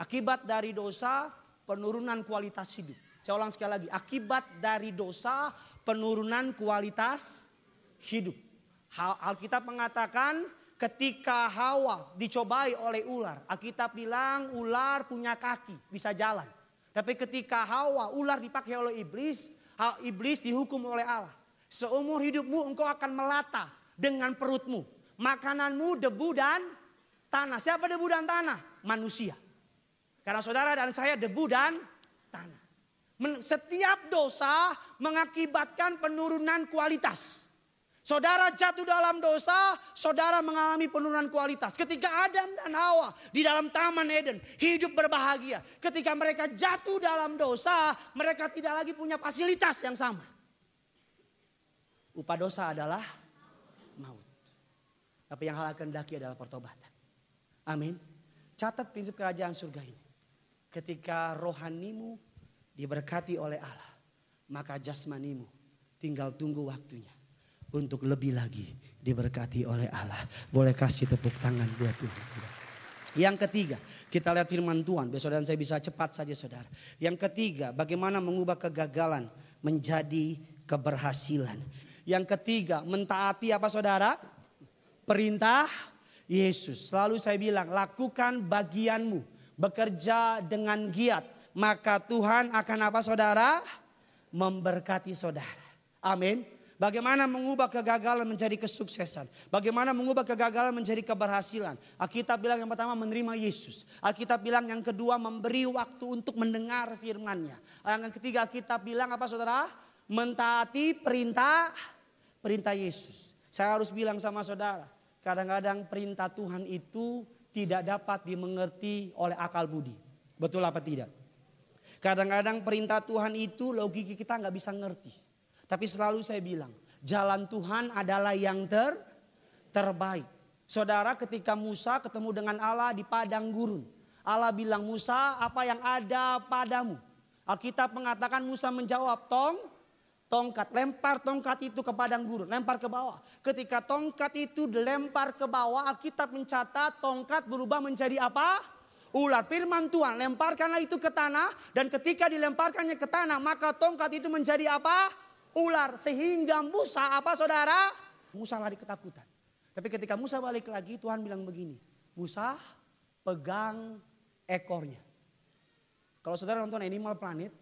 Akibat dari dosa, penurunan kualitas hidup. Saya ulang sekali lagi, akibat dari dosa penurunan kualitas hidup. Alkitab mengatakan ketika Hawa dicobai oleh ular, Alkitab bilang ular punya kaki, bisa jalan. Tapi ketika Hawa, ular dipakai oleh iblis, iblis dihukum oleh Allah. Seumur hidupmu engkau akan melata dengan perutmu. Makananmu debu dan tanah. Siapa debu dan tanah? Manusia. Karena saudara dan saya debu dan tanah. Setiap dosa mengakibatkan penurunan kualitas. Saudara jatuh dalam dosa, saudara mengalami penurunan kualitas. Ketika Adam dan Hawa di dalam Taman Eden hidup berbahagia. Ketika mereka jatuh dalam dosa, mereka tidak lagi punya fasilitas yang sama. Upah dosa adalah maut. Tapi yang hal kendaki adalah pertobatan. Amin. Catat prinsip kerajaan surga ini. Ketika rohanimu diberkati oleh Allah, maka jasmanimu tinggal tunggu waktunya untuk lebih lagi diberkati oleh Allah. Boleh kasih tepuk tangan buat Tuhan. Yang ketiga, kita lihat firman Tuhan. Besok dan saya bisa cepat saja saudara. Yang ketiga, bagaimana mengubah kegagalan menjadi keberhasilan. Yang ketiga, mentaati apa saudara? Perintah Yesus. Selalu saya bilang, lakukan bagianmu. Bekerja dengan giat maka Tuhan akan apa saudara? Memberkati saudara. Amin. Bagaimana mengubah kegagalan menjadi kesuksesan. Bagaimana mengubah kegagalan menjadi keberhasilan. Alkitab bilang yang pertama menerima Yesus. Alkitab bilang yang kedua memberi waktu untuk mendengar firmannya. Yang ketiga Alkitab bilang apa saudara? Mentaati perintah perintah Yesus. Saya harus bilang sama saudara. Kadang-kadang perintah Tuhan itu tidak dapat dimengerti oleh akal budi. Betul apa tidak? Kadang-kadang perintah Tuhan itu logika kita nggak bisa ngerti. Tapi selalu saya bilang, jalan Tuhan adalah yang ter terbaik. Saudara ketika Musa ketemu dengan Allah di padang gurun. Allah bilang Musa apa yang ada padamu. Alkitab mengatakan Musa menjawab tong tongkat. Lempar tongkat itu ke padang gurun. Lempar ke bawah. Ketika tongkat itu dilempar ke bawah Alkitab mencatat tongkat berubah menjadi apa? Ular. Firman Tuhan lemparkanlah itu ke tanah. Dan ketika dilemparkannya ke tanah maka tongkat itu menjadi apa? ular sehingga Musa apa saudara? Musa lari ketakutan. Tapi ketika Musa balik lagi Tuhan bilang begini. Musa pegang ekornya. Kalau saudara nonton Animal Planet,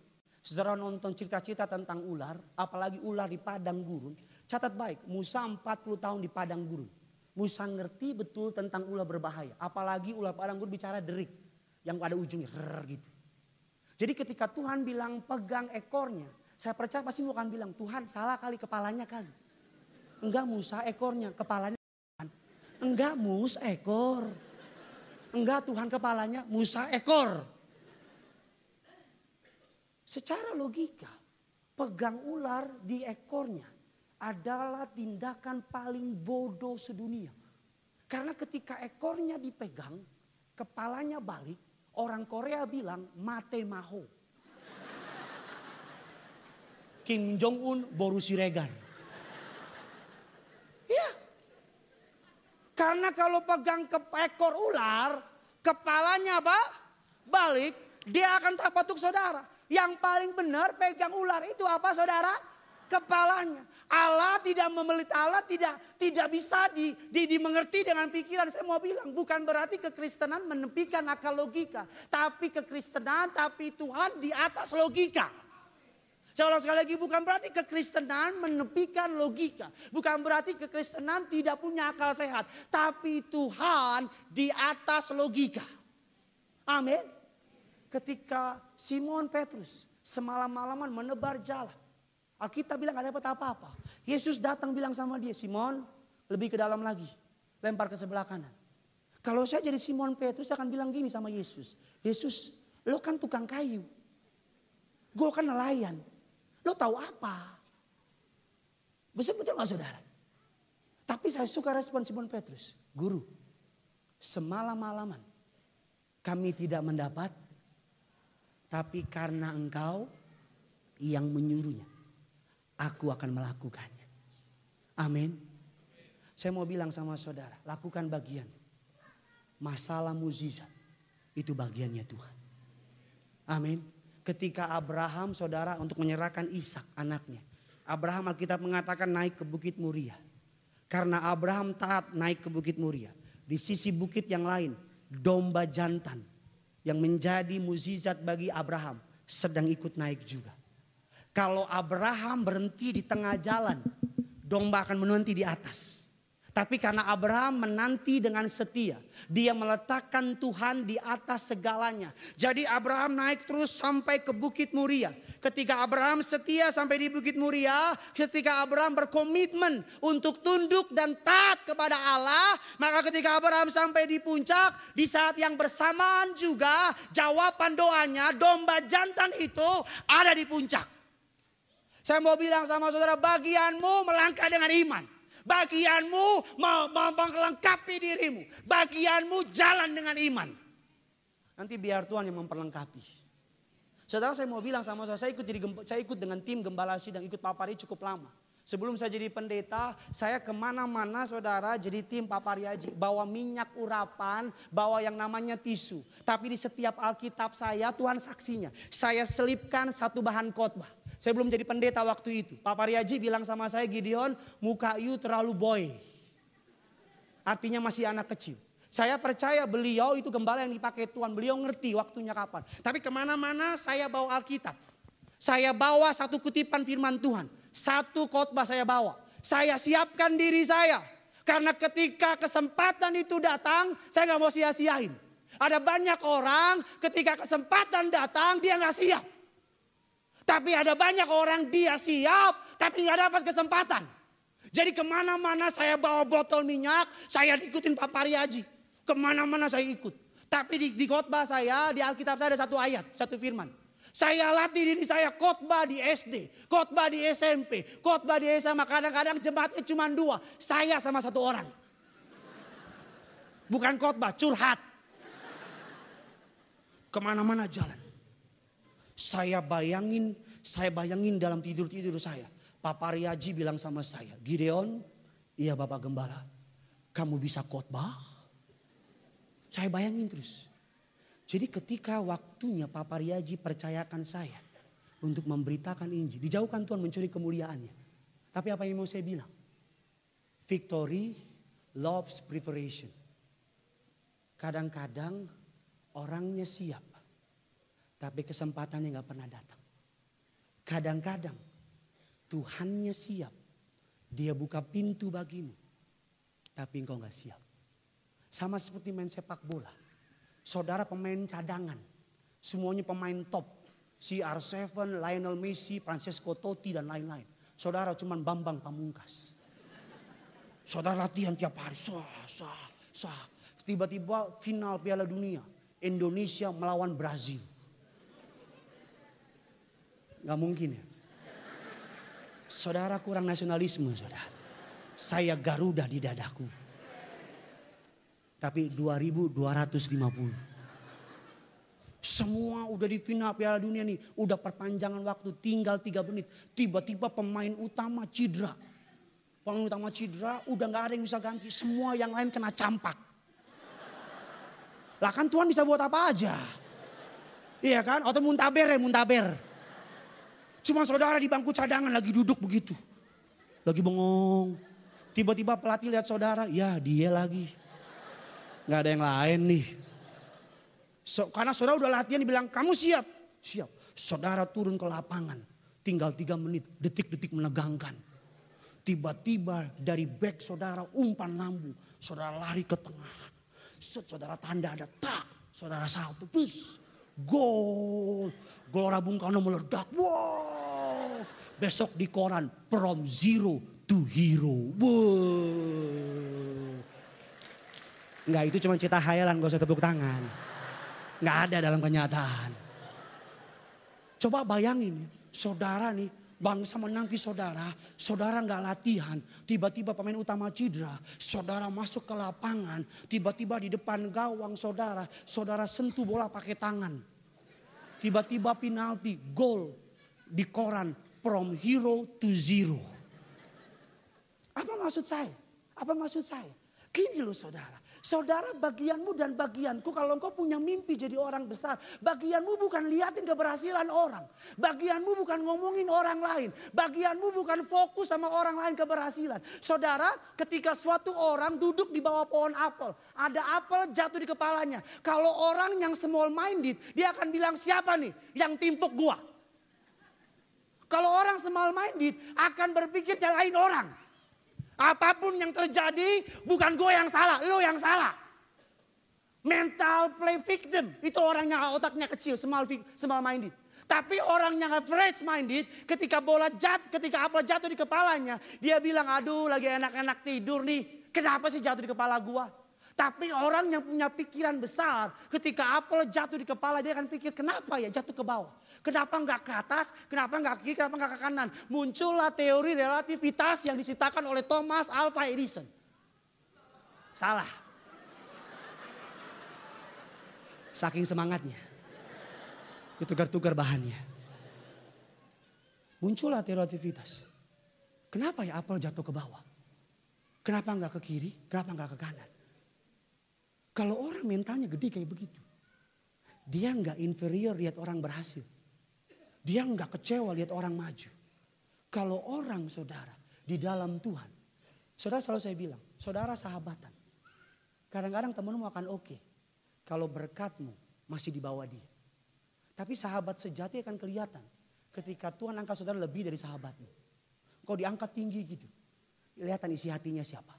saudara nonton cerita-cerita tentang ular, apalagi ular di padang gurun, catat baik, Musa 40 tahun di padang gurun. Musa ngerti betul tentang ular berbahaya, apalagi ular padang gurun bicara derik yang ada ujungnya gitu. Jadi ketika Tuhan bilang pegang ekornya, saya percaya pasti akan bilang, Tuhan salah kali kepalanya kali. Enggak Musa ekornya, kepalanya. Enggak Mus ekor. Enggak Tuhan kepalanya, Musa ekor. Secara logika, pegang ular di ekornya adalah tindakan paling bodoh sedunia. Karena ketika ekornya dipegang, kepalanya balik, orang Korea bilang mate maho. Kim Jong Un, Boris Siregar. Ya. Karena kalau pegang ke ekor ular, kepalanya apa? Balik, dia akan tak patuk saudara. Yang paling benar pegang ular itu apa saudara? Kepalanya. Allah tidak memelit Allah tidak tidak bisa di, di, dimengerti dengan pikiran. Saya mau bilang bukan berarti kekristenan menepikan akal logika, tapi kekristenan tapi Tuhan di atas logika. Saya sekali lagi bukan berarti kekristenan menepikan logika. Bukan berarti kekristenan tidak punya akal sehat. Tapi Tuhan di atas logika. Amin. Ketika Simon Petrus semalam-malaman menebar jala. Alkitab bilang gak dapat apa-apa. Yesus datang bilang sama dia, Simon lebih ke dalam lagi. Lempar ke sebelah kanan. Kalau saya jadi Simon Petrus saya akan bilang gini sama Yesus. Yesus lo kan tukang kayu. Gue kan nelayan. Lo tahu apa? Betul betul nggak saudara? Tapi saya suka respon Simon Petrus. Guru, semalam-malaman kami tidak mendapat. Tapi karena engkau yang menyuruhnya. Aku akan melakukannya. Amin. Saya mau bilang sama saudara, lakukan bagian. Masalah muzizat itu bagiannya Tuhan. Amin. Ketika Abraham saudara untuk menyerahkan Ishak anaknya. Abraham Alkitab mengatakan naik ke Bukit Muria. Karena Abraham taat naik ke Bukit Muria. Di sisi bukit yang lain domba jantan yang menjadi muzizat bagi Abraham sedang ikut naik juga. Kalau Abraham berhenti di tengah jalan, domba akan menanti di atas. Tapi karena Abraham menanti dengan setia, dia meletakkan Tuhan di atas segalanya. Jadi Abraham naik terus sampai ke Bukit Muria. Ketika Abraham setia sampai di Bukit Muria, ketika Abraham berkomitmen untuk tunduk dan taat kepada Allah, maka ketika Abraham sampai di puncak, di saat yang bersamaan juga jawaban doanya domba jantan itu ada di puncak. Saya mau bilang sama saudara, bagianmu melangkah dengan iman. Bagianmu melengkapi dirimu. Bagianmu jalan dengan iman. Nanti biar Tuhan yang memperlengkapi. Saudara saya mau bilang sama saya, saya ikut, jadi, saya ikut dengan tim gembala sidang, ikut papari cukup lama. Sebelum saya jadi pendeta, saya ke mana-mana saudara jadi tim papari haji. Bawa minyak urapan, bawa yang namanya tisu. Tapi di setiap Alkitab saya Tuhan saksinya. Saya selipkan satu bahan khotbah. Saya belum jadi pendeta waktu itu. Pak Pariaji bilang sama saya, Gideon, muka you terlalu boy. Artinya masih anak kecil. Saya percaya beliau itu gembala yang dipakai Tuhan. Beliau ngerti waktunya kapan. Tapi ke mana-mana saya bawa Alkitab. Saya bawa satu kutipan firman Tuhan. Satu khotbah saya bawa. Saya siapkan diri saya. Karena ketika kesempatan itu datang, saya nggak mau sia-siain. Ada banyak orang ketika kesempatan datang, dia nggak siap. Tapi ada banyak orang dia siap, tapi nggak dapat kesempatan. Jadi ke mana-mana saya bawa botol minyak, saya ikutin Pak Pariaji. Ke mana-mana saya ikut. Tapi di, di khotbah saya, di Alkitab saya ada satu ayat, satu firman. Saya latih diri saya khotbah di SD, khotbah di SMP, khotbah di SMA. Kadang-kadang jemaatnya cuma dua, saya sama satu orang. Bukan khotbah, curhat. Ke mana-mana jalan. Saya bayangin, saya bayangin dalam tidur-tidur saya. Papa Riaji bilang sama saya, Gideon, iya Bapak Gembala, kamu bisa khotbah? Saya bayangin terus. Jadi ketika waktunya Papa Riaji percayakan saya untuk memberitakan Injil. Dijauhkan Tuhan mencuri kemuliaannya. Tapi apa yang mau saya bilang? Victory loves preparation. Kadang-kadang orangnya siap. Tapi kesempatannya nggak pernah datang. Kadang-kadang Tuhannya siap. Dia buka pintu bagimu. Tapi engkau nggak siap. Sama seperti main sepak bola Saudara pemain cadangan. Semuanya pemain top. CR7, Lionel Messi, Francesco Totti dan lain-lain. Saudara cuman Bambang Pamungkas. Saudara latihan tiap hari. Sah, sah, sah. Tiba-tiba final Piala Dunia. Indonesia melawan Brazil. Gak mungkin ya. Saudara kurang nasionalisme saudara. Saya Garuda di dadaku. Tapi 2250. Semua udah di final Piala Dunia nih. Udah perpanjangan waktu tinggal 3 menit. Tiba-tiba pemain utama cedera. Pemain utama cedera udah gak ada yang bisa ganti. Semua yang lain kena campak. Lah kan Tuhan bisa buat apa aja. Iya kan? Atau muntaber ya muntaber. Cuma saudara di bangku cadangan lagi duduk begitu. Lagi bengong. Tiba-tiba pelatih lihat saudara. Ya dia lagi nggak ada yang lain nih. So, karena saudara udah latihan dibilang kamu siap. Siap. Saudara turun ke lapangan. Tinggal tiga menit, detik-detik menegangkan. Tiba-tiba dari back saudara umpan lambung. Saudara lari ke tengah. Saudara tanda ada tak. Saudara salto. Plus. Gol. Gelora Bung Karno meledak. Wow. Besok di koran. From zero to hero. Wow. Enggak itu cuma cerita hayalan gak usah tepuk tangan. Enggak ada dalam kenyataan. Coba bayangin saudara nih bangsa menanti saudara, saudara nggak latihan, tiba-tiba pemain utama cedera, saudara masuk ke lapangan, tiba-tiba di depan gawang saudara, saudara sentuh bola pakai tangan. Tiba-tiba penalti, gol di koran from hero to zero. Apa maksud saya? Apa maksud saya? Gini loh saudara. Saudara bagianmu dan bagianku kalau engkau punya mimpi jadi orang besar. Bagianmu bukan liatin keberhasilan orang. Bagianmu bukan ngomongin orang lain. Bagianmu bukan fokus sama orang lain keberhasilan. Saudara ketika suatu orang duduk di bawah pohon apel. Ada apel jatuh di kepalanya. Kalau orang yang small minded dia akan bilang siapa nih yang timpuk gua. Kalau orang small minded akan berpikir nyalain orang. Apa pun yang terjadi bukan gue yang salah, lo yang salah. Mental play victim itu orang yang otaknya kecil, small, small minded. Tapi orang yang average minded ketika bola jatuh, ketika apa jatuh di kepalanya, dia bilang aduh lagi enak-enak tidur nih. Kenapa sih jatuh di kepala gua? Tapi orang yang punya pikiran besar, ketika apel jatuh di kepala dia akan pikir kenapa ya jatuh ke bawah. Kenapa nggak ke atas, kenapa nggak ke kiri, kenapa nggak ke kanan. Muncullah teori relativitas yang diciptakan oleh Thomas Alva Edison. Salah. Saking semangatnya. Ditukar-tukar bahannya. Muncullah teori relativitas. Kenapa ya apel jatuh ke bawah? Kenapa nggak ke kiri, kenapa nggak ke kanan? Kalau orang mentalnya gede kayak begitu. Dia nggak inferior lihat orang berhasil. Dia nggak kecewa lihat orang maju. Kalau orang saudara di dalam Tuhan. Saudara selalu saya bilang, saudara sahabatan. Kadang-kadang temanmu akan oke. Okay, kalau berkatmu masih di bawah dia. Tapi sahabat sejati akan kelihatan ketika Tuhan angkat saudara lebih dari sahabatmu. Kau diangkat tinggi gitu. Lihat isi hatinya siapa.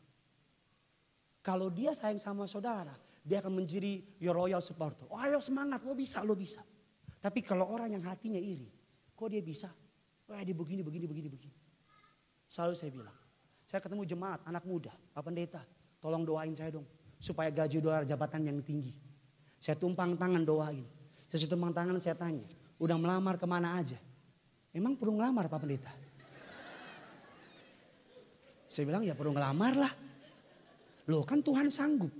Kalau dia sayang sama saudara, dia akan menjadi your royal supporter. Oh ayo semangat, lo bisa, lo bisa. Tapi kalau orang yang hatinya iri, kok dia bisa? Oh dia begini, begini, begini, begini. Selalu saya bilang, saya ketemu jemaat, anak muda, Pak Pendeta, tolong doain saya dong. Supaya gaji doa jabatan yang tinggi. Saya tumpang tangan doain. Saya tumpang tangan saya tanya, udah melamar ke mana aja? Emang perlu ngelamar Pak Pendeta? Saya bilang ya perlu ngelamar lah. Loh kan Tuhan sanggup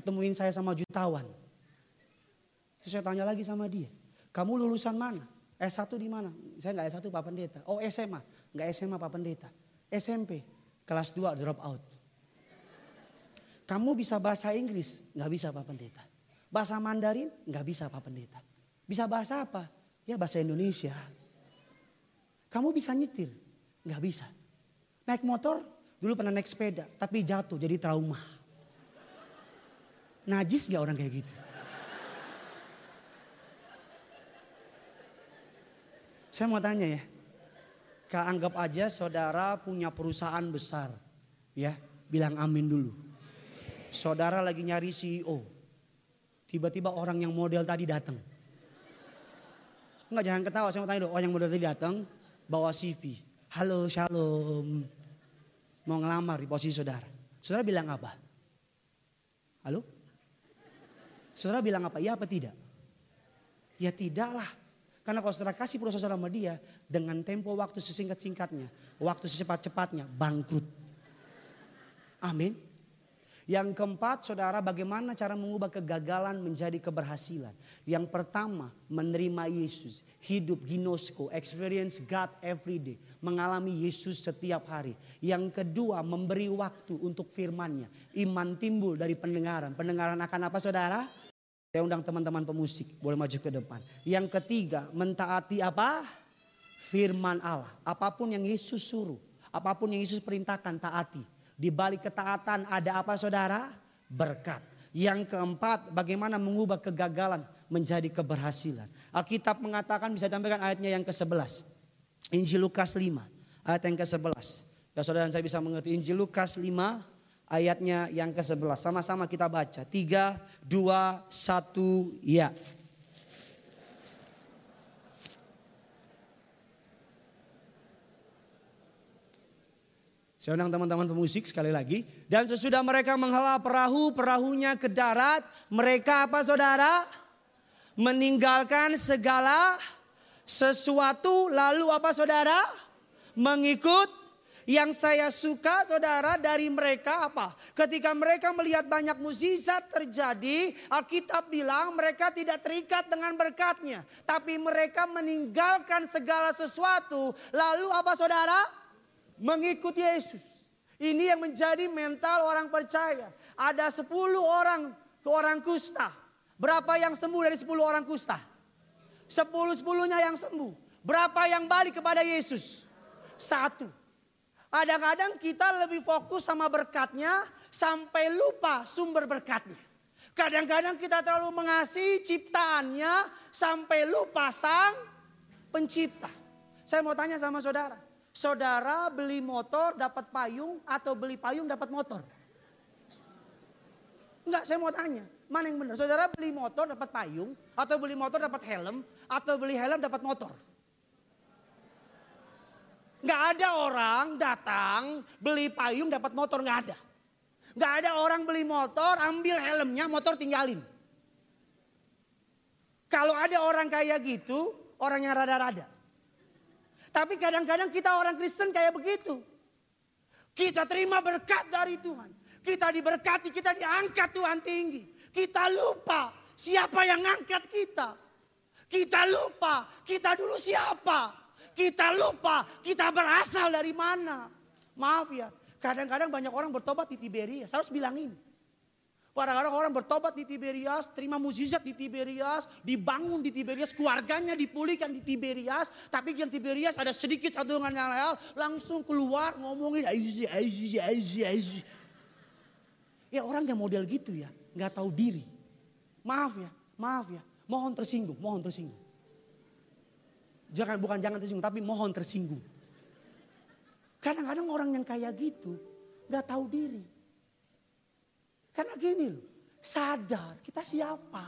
ketemuin saya sama jutawan. Terus saya tanya lagi sama dia, kamu lulusan mana? S1 di mana? Saya nggak S1 Pak Pendeta. Oh SMA, nggak SMA Pak Pendeta. SMP, kelas 2 drop out. Kamu bisa bahasa Inggris? Nggak bisa Pak Pendeta. Bahasa Mandarin? Nggak bisa Pak Pendeta. Bisa bahasa apa? Ya bahasa Indonesia. Kamu bisa nyetir? Nggak bisa. Naik motor? Dulu pernah naik sepeda, tapi jatuh jadi trauma. Najis gak orang kayak gitu? Saya mau tanya ya. Kak anggap aja saudara punya perusahaan besar. Ya, bilang amin dulu. Saudara lagi nyari CEO. Tiba-tiba orang yang model tadi datang. Enggak jangan ketawa, saya mau tanya dulu. Orang yang model tadi datang bawa CV. Halo, shalom mau ngelamar di posisi saudara. Saudara bilang apa? Halo? Saudara bilang apa? Iya apa tidak? Ya tidaklah. Karena kalau saudara kasih perusahaan sama dia dengan tempo waktu sesingkat-singkatnya, waktu secepat-cepatnya, bangkrut. Amin. Yang keempat, saudara, bagaimana cara mengubah kegagalan menjadi keberhasilan? Yang pertama, menerima Yesus, hidup ginosko, experience God every day, mengalami Yesus setiap hari. Yang kedua, memberi waktu untuk firman-Nya. Iman timbul dari pendengaran. Pendengaran akan apa, saudara? Saya undang teman-teman pemusik, boleh maju ke depan. Yang ketiga, mentaati apa? Firman Allah. Apa pun yang Yesus suruh, apa pun yang Yesus perintahkan, taati. Di balik ketaatan ada apa saudara? Berkat. Yang keempat, bagaimana mengubah kegagalan menjadi keberhasilan. Alkitab mengatakan bisa ditampilkan ayatnya yang ke-11. Injil Lukas 5, ayat yang ke-11. Ya saudara saya bisa mengerti Injil Lukas 5 ayatnya yang ke-11. Sama-sama kita baca. 3, 2, 1, ya. Saya undang teman-teman pemusik sekali lagi. Dan sesudah mereka menghela perahu, perahunya ke darat. Mereka apa saudara? Meninggalkan segala sesuatu. Lalu apa saudara? Mengikut yang saya suka saudara dari mereka apa? Ketika mereka melihat banyak mukjizat terjadi, Alkitab bilang mereka tidak terikat dengan berkatnya. Tapi mereka meninggalkan segala sesuatu. Lalu apa saudara? mengikuti Yesus. Ini yang menjadi mental orang percaya. Ada 10 orang orang kusta. Berapa yang sembuh dari 10 orang kusta? 10-10-nya yang sembuh. Berapa yang balik kepada Yesus? Satu. Kadang-kadang kita lebih fokus sama berkatnya sampai lupa sumber berkatnya. Kadang-kadang kita terlalu mengasihi ciptaannya sampai lupa sang pencipta. Saya mau tanya sama saudara. Saudara beli motor dapat payung atau beli payung dapat motor? Enggak, saya mau tanya. Mana yang benar? Saudara beli motor dapat payung atau beli motor dapat helm atau beli helm dapat motor? Enggak ada orang datang beli payung dapat motor, enggak ada. Enggak ada orang beli motor ambil helmnya motor tinggalin. Kalau ada orang kayak gitu, orang yang rada-rada. Tapi kadang-kadang kita orang Kristen kayak begitu. Kita terima berkat dari Tuhan. Kita diberkati, kita diangkat Tuhan tinggi. Kita lupa siapa yang angkat kita. Kita lupa kita dulu siapa. Kita lupa kita berasal dari mana. Maaf ya, kadang-kadang banyak orang bertobat di Tiberias. Harus bilangin. Kadang-kadang orang bertobat di Tiberias, terima mukjizat di Tiberias, dibangun di Tiberias, keluarganya dipulihkan di Tiberias. Tapi yang Tiberias ada sedikit satu dengan yang lain, langsung keluar ngomongin aizi, aizi, aizi, aizi. Ya orang yang model gitu ya, nggak tahu diri. Maaf ya, maaf ya, mohon tersinggung, mohon tersinggung. Jangan bukan jangan tersinggung, tapi mohon tersinggung. Kadang-kadang orang yang kayak gitu gak tahu diri. Karena gini loh, sadar kita siapa.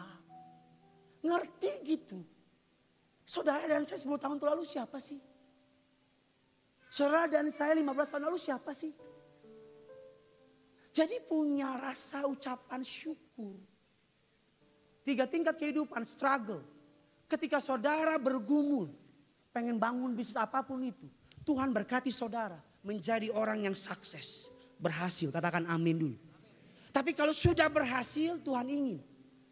Ngerti gitu. Saudara dan saya 10 tahun lalu siapa sih? Saudara dan saya 15 tahun lalu siapa sih? Jadi punya rasa ucapan syukur. Tiga tingkat kehidupan, struggle. Ketika saudara bergumul, pengen bangun bisnis apa pun itu. Tuhan berkati saudara menjadi orang yang sukses. Berhasil, katakan amin dulu. Tapi kalau sudah berhasil Tuhan ingin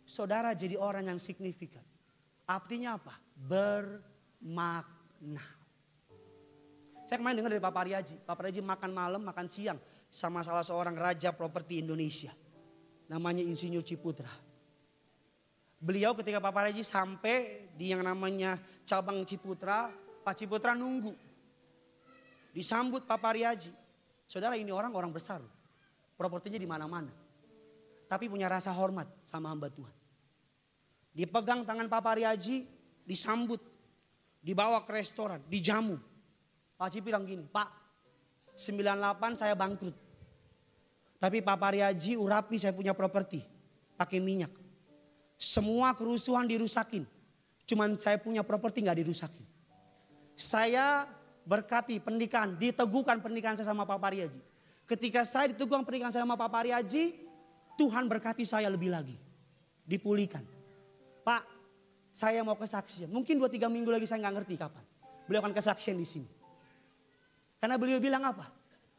saudara jadi orang yang signifikan. Artinya apa? Bermakna. Saya kemarin dengar dari Pak Paryaji. Pak Paryaji makan malam, makan siang sama salah seorang raja properti Indonesia. Namanya Insinyur Ciputra. Beliau ketika Pak Paryaji sampai di yang namanya cabang Ciputra, Pak Ciputra nunggu. Disambut Pak Paryaji. Saudara ini orang orang besar. Propertinya di mana-mana. Tapi punya rasa hormat sama hamba Tuhan. Dipegang tangan Pak Paryaji, disambut. Dibawa ke restoran, dijamu. Pak Cipi bilang gini, Pak 98 saya bangkrut. Tapi Pak Paryaji urapi saya punya properti. Pakai minyak. Semua kerusuhan dirusakin. Cuman saya punya properti nggak dirusakin. Saya berkati pernikahan, diteguhkan pernikahan saya sama Pak Paryaji. Ketika saya diteguhkan pernikahan saya sama Pak Paryaji, Tuhan berkati saya lebih lagi. Dipulihkan. Pak, saya mau kesaksian. Mungkin 2-3 minggu lagi saya nggak ngerti kapan. Beliau akan kesaksian di sini. Karena beliau bilang apa?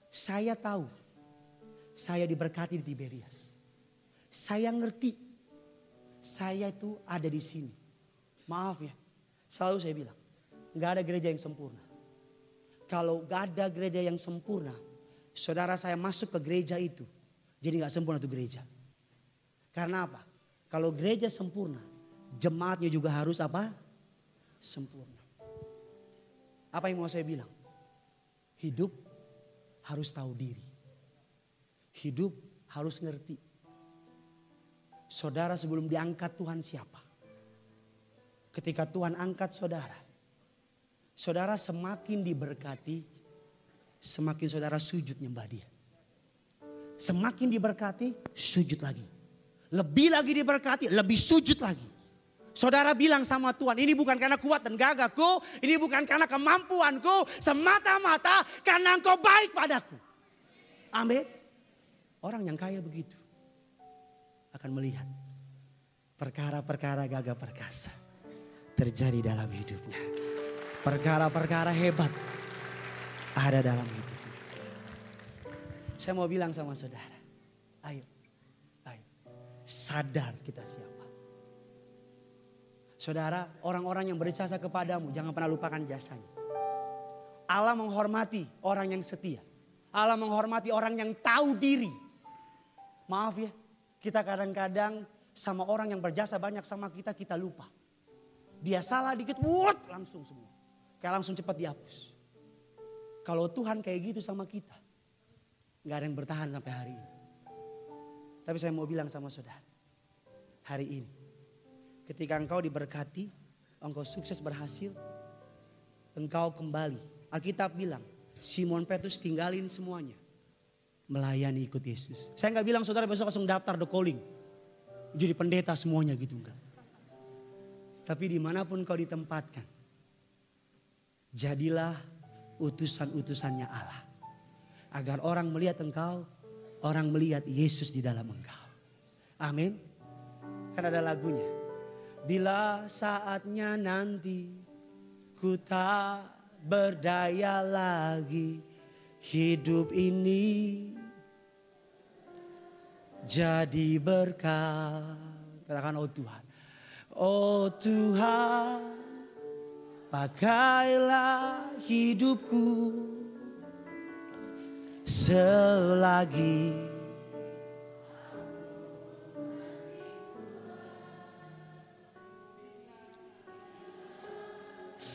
Saya tahu. Saya diberkati di Tiberias. Saya ngerti. Saya itu ada di sini. Maaf ya. Selalu saya bilang. Nggak ada gereja yang sempurna. Kalau gak ada gereja yang sempurna. Saudara saya masuk ke gereja itu jadi nggak sempurna itu gereja. Karena apa? Kalau gereja sempurna, jemaatnya juga harus apa? Sempurna. Apa yang mau saya bilang? Hidup harus tahu diri. Hidup harus ngerti. Saudara sebelum diangkat Tuhan siapa? Ketika Tuhan angkat saudara. Saudara semakin diberkati, semakin saudara sujud nyembah dia. Semakin diberkati, sujud lagi. Lebih lagi diberkati, lebih sujud lagi. Saudara bilang sama Tuhan, ini bukan karena kuat dan gagahku, ini bukan karena kemampuanku, semata-mata karena engkau baik padaku. Amin. Orang yang kaya begitu akan melihat perkara-perkara gagah perkasa terjadi dalam hidupnya. Perkara-perkara hebat ada dalam hidup. Saya mau bilang sama saudara, ayo, ayo, sadar kita siapa. Saudara, orang-orang yang berjasa kepadamu jangan pernah lupakan jasanya. Allah menghormati orang yang setia. Allah menghormati orang yang tahu diri. Maaf ya, kita kadang-kadang sama orang yang berjasa banyak sama kita, kita lupa. Dia salah dikit, wut, langsung semua. Kayak langsung cepat dihapus. Kalau Tuhan kayak gitu sama kita, Gak ada yang bertahan sampai hari ini. Tapi saya mau bilang sama saudara. Hari ini. Ketika engkau diberkati. Engkau sukses berhasil. Engkau kembali. Alkitab bilang. Simon Petrus tinggalin semuanya. Melayani ikut Yesus. Saya nggak bilang saudara besok langsung daftar the calling. Jadi pendeta semuanya gitu enggak. Tapi di mana pun kau ditempatkan. Jadilah utusan-utusannya Allah Agar orang melihat engkau, orang melihat Yesus di dalam engkau. Amin. Kan ada lagunya. Bila saatnya nanti ku tak berdaya lagi hidup ini jadi berkat. Katakan oh Tuhan. Oh Tuhan, pakailah hidupku. Selagi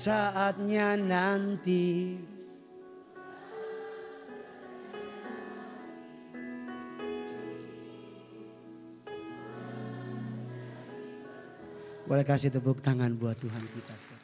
saatnya nanti Boleh kasih tepuk tangan buat Tuhan kita sekarang.